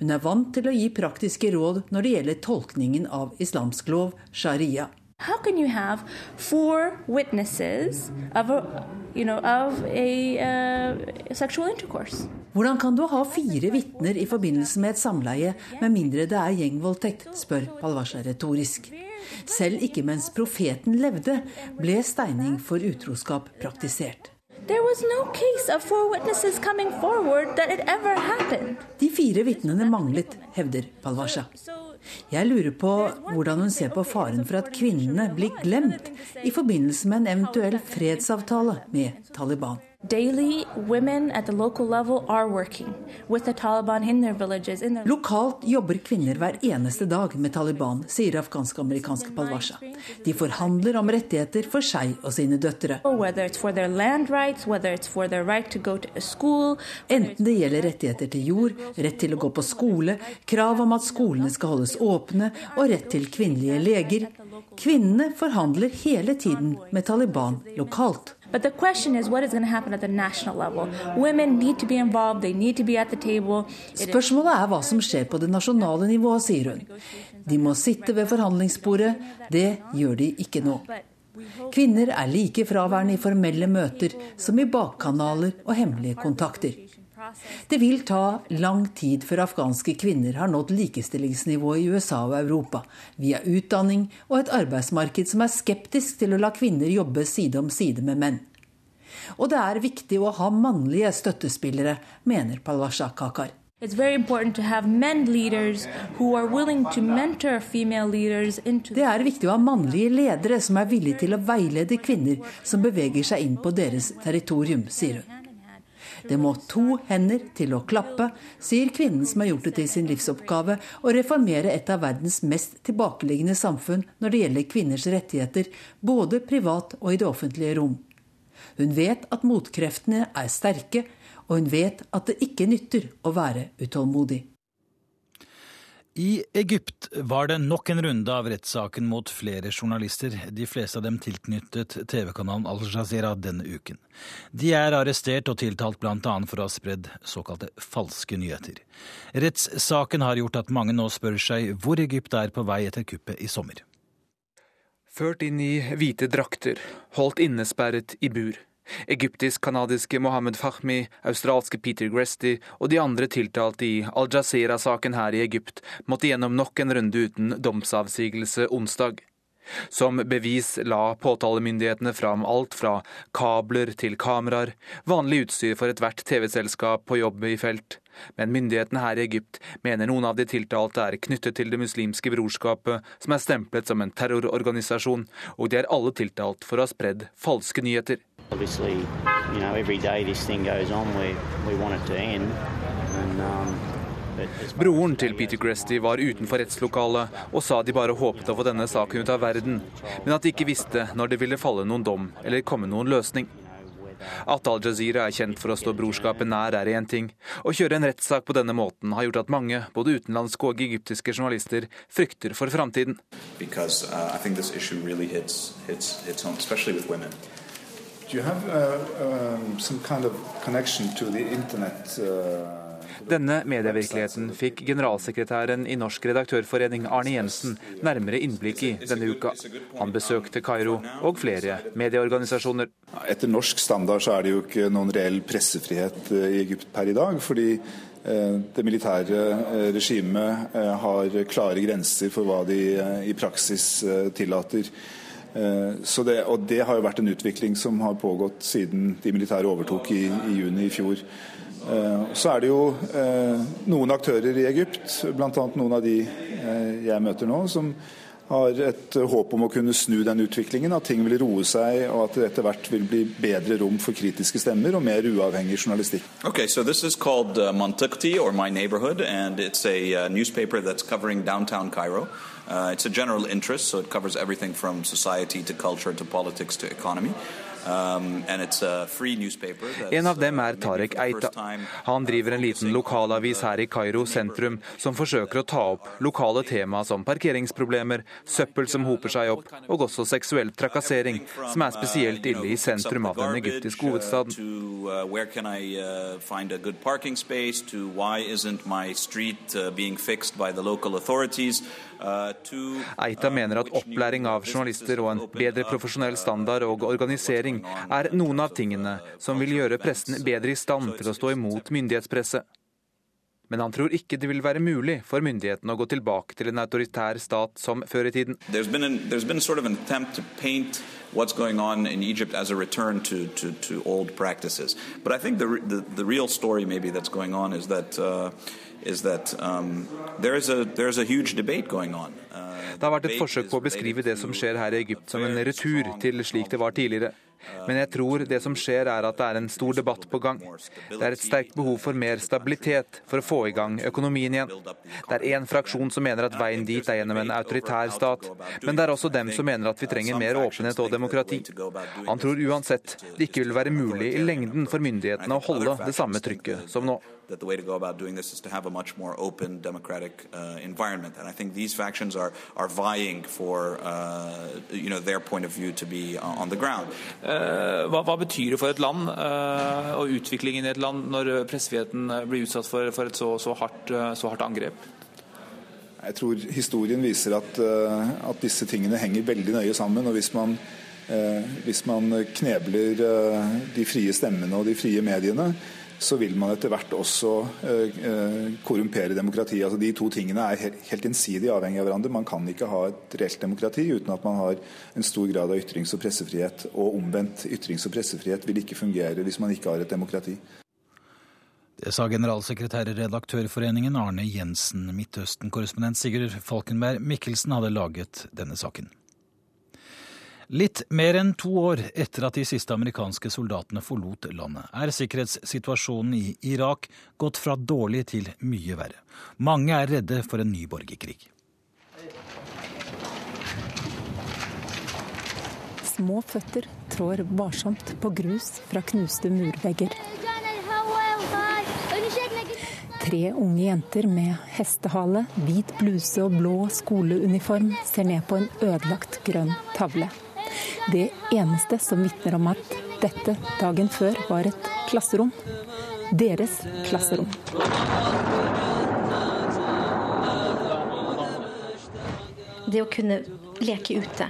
Hun er vant til å gi praktiske råd når det gjelder tolkningen av islamsk lov, sharia. How can you have four witnesses of a, you know, of a uh, sexual intercourse? Hvordan kan du ha fire vitner i forbindelse med et samleie, med mindre det er gjengvoldtekt, spør Palvasha retorisk. Selv ikke mens profeten levde, ble steining for utroskap praktisert. De fire vitnene manglet, hevder Palvasha. Jeg lurer på hvordan hun ser på faren for at kvinnene blir glemt i forbindelse med en eventuell fredsavtale med Taliban. Daily, women at the local level are working with the Taliban in their villages. In their... Lokalt jobber kvinner hver eneste dag med Taliban, sier afghansk-amerikanske Palwasha. De forhandler om rettigheter for seg og sine døtre. Enten det gjelder rettigheter til jord, rett til å gå på skole, krav om at skolene skal holdes åpne og rett til kvinnelige leger. Kvinnene forhandler hele tiden med Taliban lokalt. But the question is what is going to happen at the national level. Women need to be involved, they need to be at the table. Spørsmålet er hva som skjer på det nasjonale nivået, sier hun. De må sitte ved forhandlingsbordet. Det gjør de ikke nå. Kvinner er like fraværende i formelle møter som i bakkanaler og hemmelige kontakter. Det vil ta lang tid før afghanske kvinner har nådd likestillingsnivået i USA og Europa, via utdanning og et arbeidsmarked som er skeptisk til å la kvinner jobbe side om side med menn. Og det er viktig å ha mannlige støttespillere, mener Palwasha Kakar. Det er viktig å ha mannlige ledere som er villige til å veilede kvinner som beveger seg inn på deres territorium, sier hun. Det må to hender til å klappe, sier kvinnen som har gjort det til sin livsoppgave å reformere et av verdens mest tilbakeliggende samfunn når det gjelder kvinners rettigheter, både privat og i det offentlige rom. Hun vet at motkreftene er sterke, og hun vet at det ikke nytter å være utålmodig. I Egypt var det nok en runde av rettssaken mot flere journalister, de fleste av dem tilknyttet TV-kanalen Al Jazeera denne uken. De er arrestert og tiltalt bl.a. for å ha spredd såkalte falske nyheter. Rettssaken har gjort at mange nå spør seg hvor Egypt er på vei etter kuppet i sommer. Ført inn i hvite drakter, holdt innesperret i bur. Egyptisk-canadiske Mohammed Fahmi, australske Peter Gresty og de andre tiltalte i Al Jazeera-saken her i Egypt måtte gjennom nok en runde uten domsavsigelse onsdag. Som bevis la påtalemyndighetene fram alt fra kabler til kameraer, vanlig utstyr for ethvert TV-selskap på jobb i felt. Men myndighetene her i Egypt mener noen av de tiltalte er knyttet til Det muslimske brorskapet, som er stemplet som en terrororganisasjon, og de er alle tiltalt for å ha spredd falske nyheter. Obviously, you know, every day this thing goes on, we, we want it to end. And, um, Broren til Peter Gresty var utenfor rettslokalet og sa de bare håpet å få denne saken ut av verden, men at de ikke visste når det ville falle noen dom eller komme noen løsning. At Al Jazeera er kjent for å stå brorskapet nær, er én ting. Å kjøre en rettssak på denne måten har gjort at mange, både utenlandske og egyptiske journalister, frykter for framtiden. Because, uh, you have uh, um, kind of internet? Uh... Denne medievirkeligheten fikk generalsekretæren i Norsk redaktørforening Arne Jensen nærmere innblikk i denne uka. Han besøkte Kairo og flere medieorganisasjoner. Etter norsk standard så er det jo ikke noen reell pressefrihet eh, i Egypt per i dag. fordi eh, det militære eh, regimet har klare grenser for hva de i praksis tillater. Så det, og det har jo vært en utvikling som har pågått siden de militære overtok i, i juni i fjor. Eh, så er det jo eh, noen aktører i Egypt, bl.a. noen av de eh, jeg møter nå, som har et håp om å kunne snu den utviklingen, at ting vil roe seg og at det etter hvert vil bli bedre rom for kritiske stemmer og mer uavhengig journalistikk. Okay, so this is called uh, Montukti, or My Neighborhood, and it's a uh, newspaper that's covering downtown Cairo. Uh, it's a general interest, so it covers everything from society to culture to politics to economy. Um, en av dem er Tarek Eita. Han driver en liten lokalavis her i Kairo sentrum som forsøker å ta opp lokale tema som parkeringsproblemer, søppel som hoper seg opp, og også seksuell trakassering, som er spesielt ille i sentrum av den egyptiske hovedstaden. Eita mener at opplæring av journalister og en bedre profesjonell standard og organisering er noen av tingene som vil gjøre pressen bedre i stand til å stå imot myndighetspresset. Men han tror ikke det vil være mulig for myndighetene å gå tilbake til en autoritær stat som før i tiden. what's going on in Egypt as a return to, to, to old practices. But I think the, the, the, real story maybe that's going on is that uh, is that um, there is a there is a huge debate going on. Uh, det har vært et forsøk på å beskrive det som skjer her i Egypt som en retur til slik det var tidligere. Men jeg tror det som skjer er at det er en stor debatt på gang. Det er et sterkt behov for mer stabilitet for å få i gang økonomien igjen. Det er én fraksjon som mener at veien dit er gjennom en autoritær stat, men det er også dem som mener at vi trenger mer åpenhet og demokrati. Han tror uansett det ikke vil være mulig i lengden for myndighetene å holde det samme trykket som nå that the way to go about doing this is to have a much more open, democratic uh, environment. And I think these factions are, are vying for uh, you know, their point of view to be on the ground. Uh, hva, hva, betyr det for et land uh, og utviklingen i et land når pressefriheten blir utsatt for, for et så, så, hardt, uh, så, hardt, angrep? Jeg tror historien viser at, uh, at, disse tingene henger veldig nøye sammen. og hvis man, hvis man knebler de frie stemmene og de frie mediene, så vil man etter hvert også eh, eh, korrumpere demokratiet. Altså, de to tingene er helt, innsidig avhengig av hverandre. Man kan ikke ha et reelt demokrati uten at man har en stor grad av ytrings- og pressefrihet. Og omvendt, ytrings- og pressefrihet vil ikke fungere hvis man ikke har et demokrati. Det sa generalsekretær i Redaktørforeningen Arne Jensen. Midtøsten-korrespondent Sigurd Falkenberg Mikkelsen hadde laget denne saken. Litt mer enn to år etter at de siste amerikanske soldatene forlot landet, er sikkerhetssituasjonen i Irak gått fra dårlig til mye verre. Mange er redde for en ny borgerkrig. Små føtter trår varsomt på grus fra knuste murvegger. Tre unge jenter med hestehale, hvit bluse og blå skoleuniform ser ned på en ødelagt grønn tavle. Det eneste som vitner om at dette dagen før var et klasserom. Deres klasserom. Det å kunne leke ute,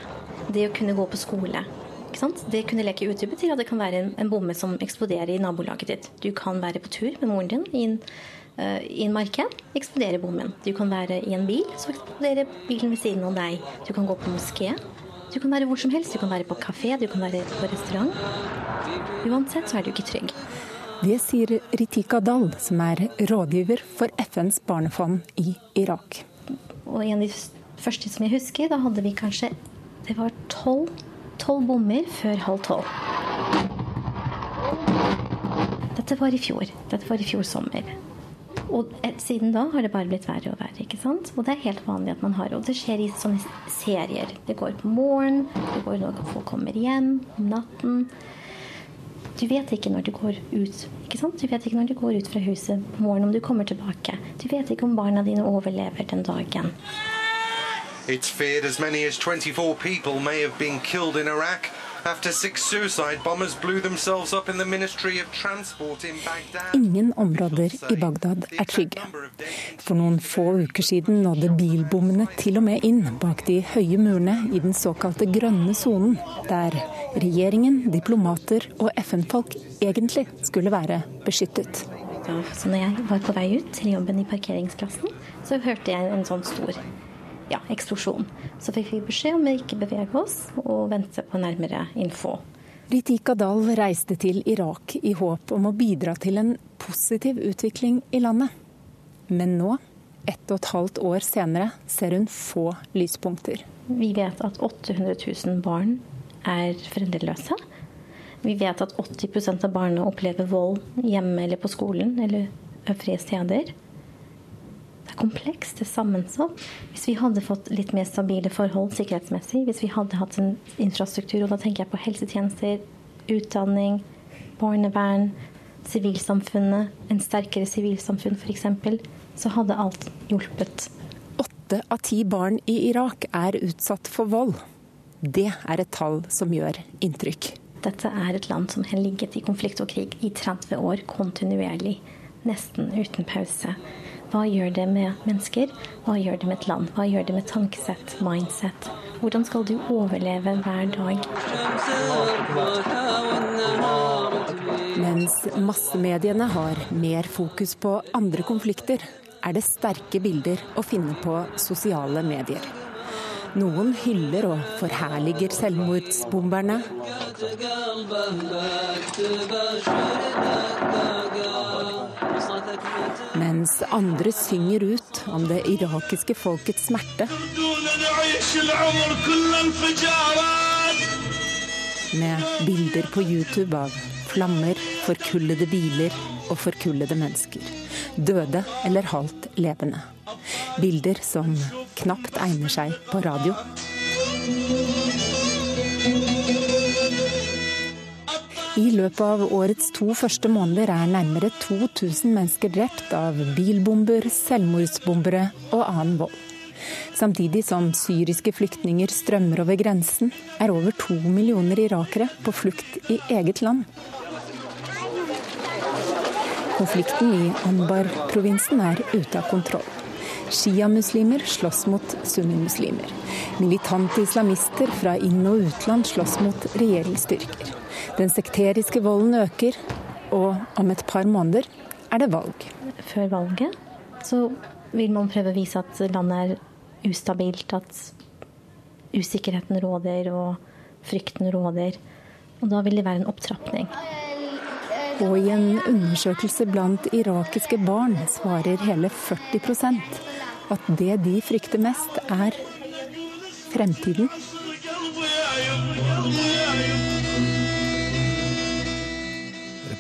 det å kunne gå på skole. Det å kunne leke ute betyr at det kan være en, en bomme som eksploderer i nabolaget ditt. Du kan være på tur med moren din i en, uh, en marked, eksplodere bommen. Du kan være i en bil, så eksploderer bilen ved siden av deg. Du kan gå på moské, du kan være hvor som helst. Du kan være på kafé, du kan være på restaurant. Uansett så er du ikke trygg. Det sier Ritika Dahl, som er rådgiver for FNs barnefond i Irak. Og En av de første som jeg husker, da hadde vi kanskje Det var tolv bommer før halv tolv. Dette var i fjor. Dette var i fjor sommer. Og siden da har det bare blitt verre og verre. ikke sant? Og det er helt vanlig at man har Og det skjer i sånne serier. Det går på morgen, det går når folk kommer hjem om natten. Du vet ikke når du går ut ikke sant? Du vet ikke når du går ut fra huset på morgenen om du kommer tilbake. Du vet ikke om barna dine overlever den dagen. It's feared as many as 24 people may have been killed in Iraq after six suicide bombers blew themselves up in the Ministry of Transport in Baghdad. Ingen områder i Bagdad er trygge. For noen få uker siden nådde bilbommene til og med inn bak de høye murene i den såkalte grønne sonen, der regjeringen, diplomater og FN-folk egentlig skulle være beskyttet. Så når jeg var på vei ut til jobben i parkeringsklassen, så hørte jeg en sånn stor ja, eksplosjon. Så fikk vi beskjed om å ikke bevege oss og vente på nærmere info. Ritika Dahl reiste til Irak i håp om å bidra til en positiv utvikling i landet. Men nå, ett og et halvt år senere, ser hun få lyspunkter. Vi vet at 800 000 barn er foreldreløse. Vi vet at 80% av barna opplever vold hjemme eller på skolen eller øvrige steder komplekst, det er sammensatt. Hvis vi hadde fått litt mer stabile forhold sikkerhetsmessig, hvis vi hadde hatt en infrastruktur, og da tenker jeg på helsetjenester, utdanning, barnevern, sivilsamfunnet, en sterkere sivilsamfunn f.eks., så hadde alt hjulpet. Åtte av ti barn i Irak er utsatt for vold. Det er et tall som gjør inntrykk. Dette er et land som har ligget i konflikt og krig i 30 år kontinuerlig, nesten uten pause. Hva gjør det med mennesker? Hva gjør det med et land? Hva gjør det med tankesett, mindset? Hvordan skal du overleve hver dag? Mens massemediene har mer fokus på andre konflikter, er det sterke bilder å finne på sosiale medier. Noen hyller og forherliger selvmordsbomberne. Mens andre synger ut om det irakiske folkets smerte. Med bilder på YouTube av flammer, forkullede biler og forkullede mennesker. Døde eller halvt levende. Bilder som knapt egner seg på radio. I løpet av årets to første måneder er nærmere 2000 mennesker drept av bilbomber, selvmordsbombere og annen vold. Samtidig som syriske flyktninger strømmer over grensen, er over to millioner irakere på flukt i eget land. Konflikten i Anbar-provinsen er ute av kontroll. Sjiamuslimer slåss mot sunnimuslimer. Militante islamister fra inn- og utland slåss mot regjeringsstyrker. Den sekteriske volden øker, og om et par måneder er det valg. Før valget så vil man prøve å vise at landet er ustabilt, at usikkerheten råder og frykten råder. Og da vil det være en opptrapping. Og i en undersøkelse blant irakiske barn svarer hele 40% at det de frykter mest, er fremtiden.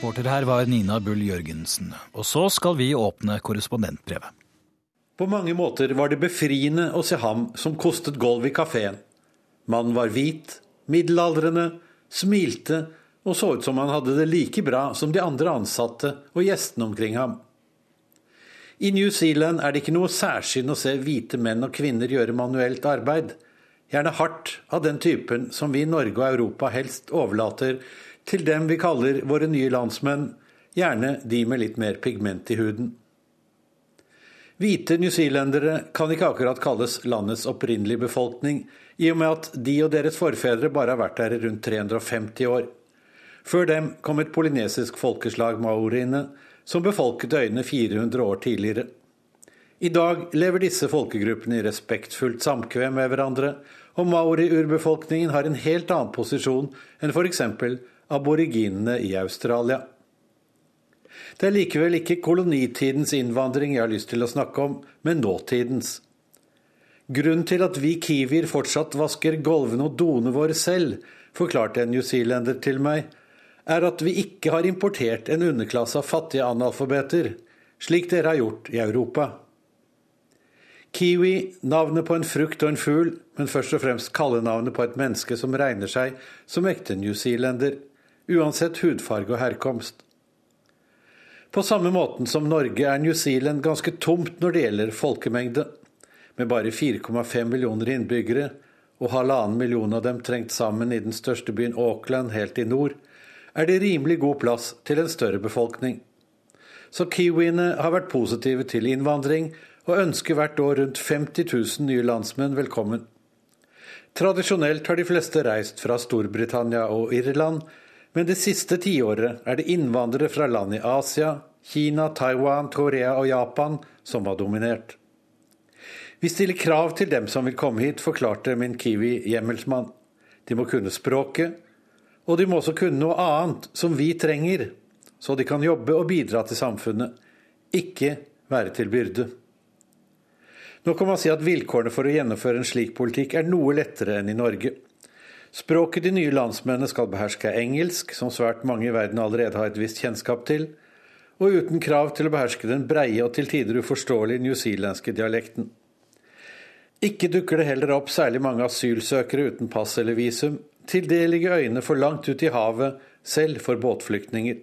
Reporter her var Nina Bull Jørgensen. Og så skal vi åpne korrespondentbrevet. På mange måter var det befriende å se ham som kostet gulv i kafeen. Mannen var hvit, middelaldrende, smilte og så ut som han hadde det like bra som de andre ansatte og gjestene omkring ham. I New Zealand er det ikke noe særsyn å se hvite menn og kvinner gjøre manuelt arbeid, gjerne hardt av den typen som vi i Norge og Europa helst overlater til dem vi kaller våre nye landsmenn, gjerne de med litt mer pigment i huden. Hvite newzealendere kan ikke akkurat kalles landets opprinnelige befolkning, i og med at de og deres forfedre bare har vært der i rundt 350 år. Før dem kom et polynesisk folkeslag, maoriene, som befolket øyene 400 år tidligere. I dag lever disse folkegruppene i respektfullt samkvem med hverandre, og maori-urbefolkningen har en helt annen posisjon enn f.eks aboriginene i Australia. Det er likevel ikke kolonitidens innvandring jeg har lyst til å snakke om, men nåtidens. Grunnen til at vi kiwier fortsatt vasker gulvene og doene våre selv, forklarte en newzealender til meg, er at vi ikke har importert en underklasse av fattige analfabeter, slik dere har gjort i Europa. Kiwi, navnet på en frukt og en fugl, men først og fremst kallenavnet på et menneske som regner seg som ekte newzealender, uansett hudfarge og herkomst. På samme måten som Norge er New Zealand ganske tomt når det gjelder folkemengde. Med bare 4,5 millioner innbyggere, og halvannen million av dem trengt sammen i den største byen Auckland helt i nord, er det rimelig god plass til en større befolkning. Så kiwiene har vært positive til innvandring, og ønsker hvert år rundt 50 000 nye landsmenn velkommen. Tradisjonelt har de fleste reist fra Storbritannia og Irland, men det siste tiåret er det innvandrere fra land i Asia, Kina, Taiwan, Korea og Japan som har dominert. Vi stiller krav til dem som vil komme hit, forklarte min kiwi-hjemmelsmann. De må kunne språket, og de må også kunne noe annet som vi trenger, så de kan jobbe og bidra til samfunnet, ikke være til byrde. Nå kan man si at vilkårene for å gjennomføre en slik politikk er noe lettere enn i Norge. Språket de nye landsmennene skal beherske er engelsk, som svært mange i verden allerede har et visst kjennskap til, og uten krav til å beherske den breie og til tider uforståelige newzealandske dialekten. Ikke dukker det heller opp særlig mange asylsøkere uten pass eller visum, til det ligger øyene for langt ut i havet, selv for båtflyktninger.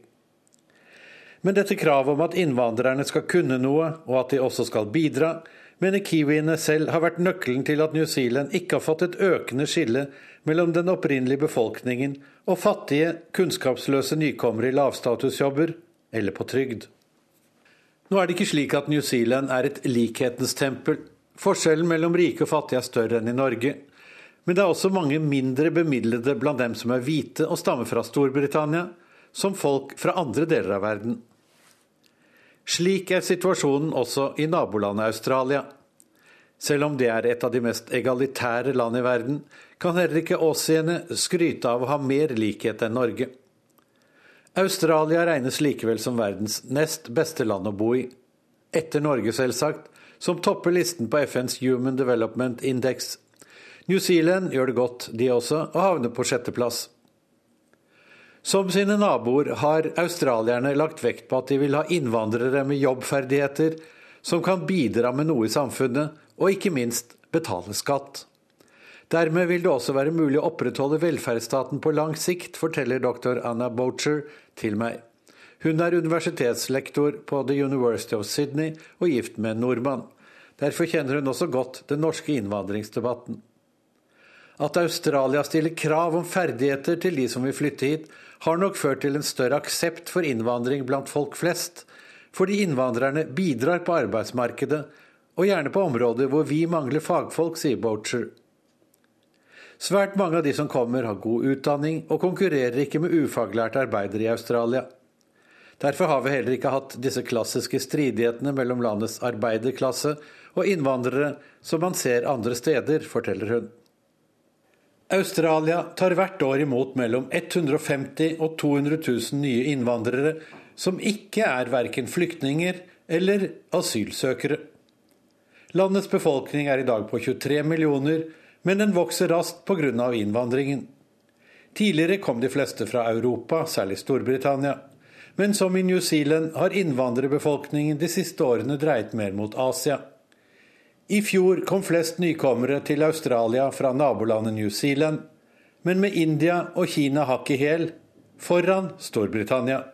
Men dette kravet om at innvandrerne skal kunne noe, og at de også skal bidra, mener kiwiene selv har vært nøkkelen til at New Zealand ikke har fått et økende skille mellom den opprinnelige befolkningen og fattige, kunnskapsløse nykommere i lavstatusjobber eller på trygd. Nå er det ikke slik at New Zealand er et likhetens tempel. Forskjellen mellom rike og fattige er større enn i Norge. Men det er også mange mindre bemidlede blant dem som er hvite og stammer fra Storbritannia, som folk fra andre deler av verden. Slik er situasjonen også i nabolandet Australia. Selv om det er et av de mest egalitære land i verden, kan heller ikke åsiene skryte av å ha mer likhet enn Norge. Australia regnes likevel som verdens nest beste land å bo i. Etter Norge, selvsagt, som topper listen på FNs Human Development Index. New Zealand gjør det godt, de også, og havner på sjetteplass. Som sine naboer har australierne lagt vekt på at de vil ha innvandrere med jobbferdigheter som kan bidra med noe i samfunnet, og ikke minst betale skatt. Dermed vil det også være mulig å opprettholde velferdsstaten på lang sikt, forteller dr. Anna Bocher til meg. Hun er universitetslektor på The University of Sydney og gift med en nordmann. Derfor kjenner hun også godt den norske innvandringsdebatten. At Australia stiller krav om ferdigheter til de som vil flytte hit, har nok ført til en større aksept for innvandring blant folk flest, fordi innvandrerne bidrar på arbeidsmarkedet, og gjerne på områder hvor vi mangler fagfolk, sier Bocher. Svært mange av de som kommer har god utdanning, og konkurrerer ikke med ufaglærte arbeidere i Australia. Derfor har vi heller ikke hatt disse klassiske stridighetene mellom landets arbeiderklasse og innvandrere som man ser andre steder, forteller hun. Australia tar hvert år imot mellom 150 og 200 000 nye innvandrere som ikke er verken flyktninger eller asylsøkere. Landets befolkning er i dag på 23 millioner, men den vokser raskt pga. innvandringen. Tidligere kom de fleste fra Europa, særlig Storbritannia. Men som i New Zealand har innvandrerbefolkningen de siste årene dreiet mer mot Asia. I fjor kom flest nykommere til Australia fra nabolandet New Zealand, men med India og Kina hakk i hæl, foran Storbritannia.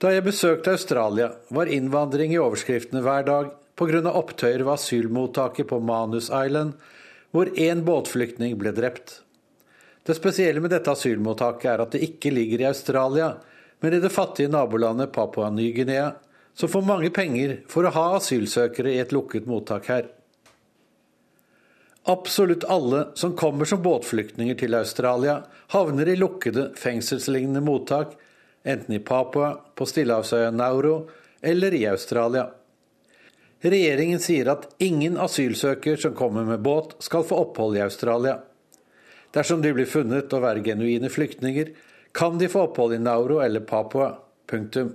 Da jeg besøkte Australia, var innvandring i overskriftene hver dag pga. opptøyer ved asylmottaket på Manus Island, hvor én båtflyktning ble drept. Det spesielle med dette asylmottaket er at det ikke ligger i Australia, men i det fattige nabolandet Papua Ny-Guinea, som får mange penger for å ha asylsøkere i et lukket mottak her. Absolutt alle som kommer som båtflyktninger til Australia, havner i lukkede, fengselslignende mottak, enten i Papua, på stillehavsøya Nauro eller i Australia. Regjeringen sier at ingen asylsøker som kommer med båt, skal få opphold i Australia. Dersom de blir funnet å være genuine flyktninger, kan de få opphold i Nauro eller Papua. Punktum.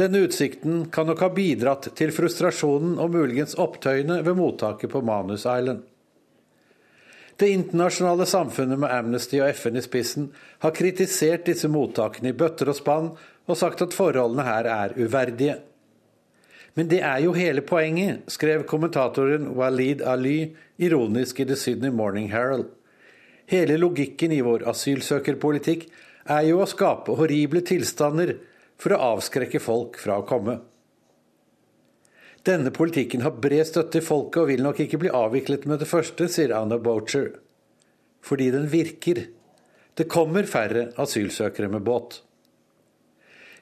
Denne utsikten kan nok ha bidratt til frustrasjonen og muligens opptøyene ved mottaket på Manus Island. Det internasjonale samfunnet med Amnesty og FN i spissen har kritisert disse mottakene i bøtter og spann og sagt at forholdene her er uverdige. Men det er jo hele poenget, skrev kommentatoren Walid Ali ironisk i The Sydney Morning Herald. Hele logikken i vår asylsøkerpolitikk er jo å skape horrible tilstander for å avskrekke folk fra å komme. Denne politikken har bred støtte i folket og vil nok ikke bli avviklet med det første, sier Anna Bocher. Fordi den virker. Det kommer færre asylsøkere med båt.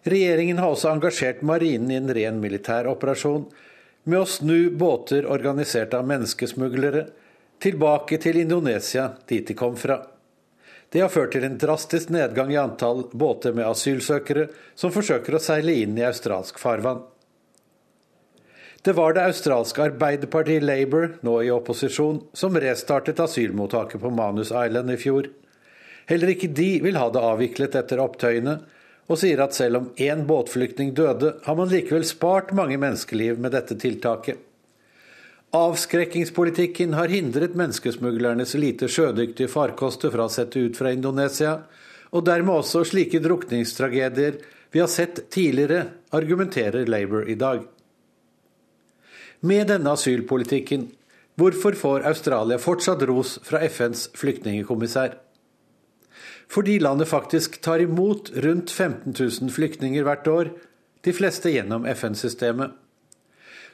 Regjeringen har også engasjert marinen i en ren militær operasjon, med å snu båter organisert av menneskesmuglere tilbake til Indonesia, dit de kom fra. Det har ført til en drastisk nedgang i antall båter med asylsøkere som forsøker å seile inn i australsk farvann. Det var det australske arbeiderpartiet Labour, nå i opposisjon, som restartet asylmottaket på Manus Island i fjor. Heller ikke de vil ha det avviklet etter opptøyene, og sier at selv om én båtflyktning døde, har man likevel spart mange menneskeliv med dette tiltaket. Avskrekkingspolitikken har hindret menneskesmuglernes lite sjødyktige farkoster fra å sette ut fra Indonesia, og dermed også slike drukningstragedier vi har sett tidligere, argumenterer Labour i dag. Med denne asylpolitikken, hvorfor får Australia fortsatt ros fra FNs flyktningekommissær? Fordi landet faktisk tar imot rundt 15 000 flyktninger hvert år, de fleste gjennom FN-systemet.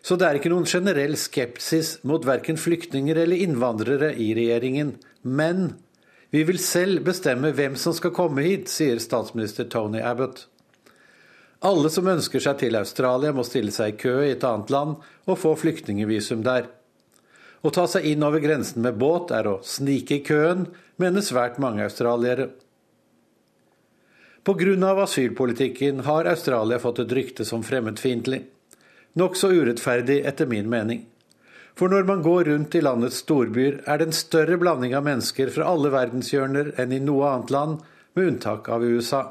Så det er ikke noen generell skepsis mot verken flyktninger eller innvandrere i regjeringen. Men vi vil selv bestemme hvem som skal komme hit, sier statsminister Tony Abbott. Alle som ønsker seg til Australia, må stille seg i kø i et annet land og få flyktningvisum der. Å ta seg inn over grensen med båt er å snike i køen, mener svært mange australiere. Pga. asylpolitikken har Australia fått et rykte som fremmedfiendtlig. Nokså urettferdig, etter min mening. For når man går rundt i landets storbyer, er det en større blanding av mennesker fra alle verdenshjørner enn i noe annet land, med unntak av USA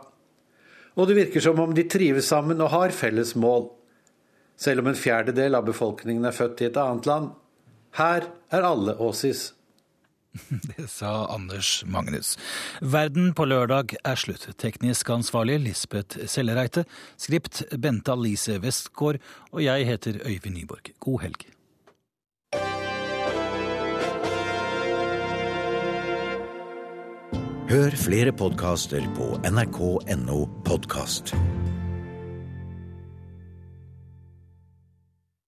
og det virker som om de trives sammen og har felles mål. Selv om en fjerdedel av befolkningen er født i et annet land. Her er alle åsis. (laughs) Det sa Anders Magnus. Verden på lørdag er slutt. Teknisk ansvarlig Lisbeth Sellereite. Skript Bente Alice Westgård. Og jeg heter Øyvind Nyborg. God helg. Hør flere podkaster på nrk.no podkast.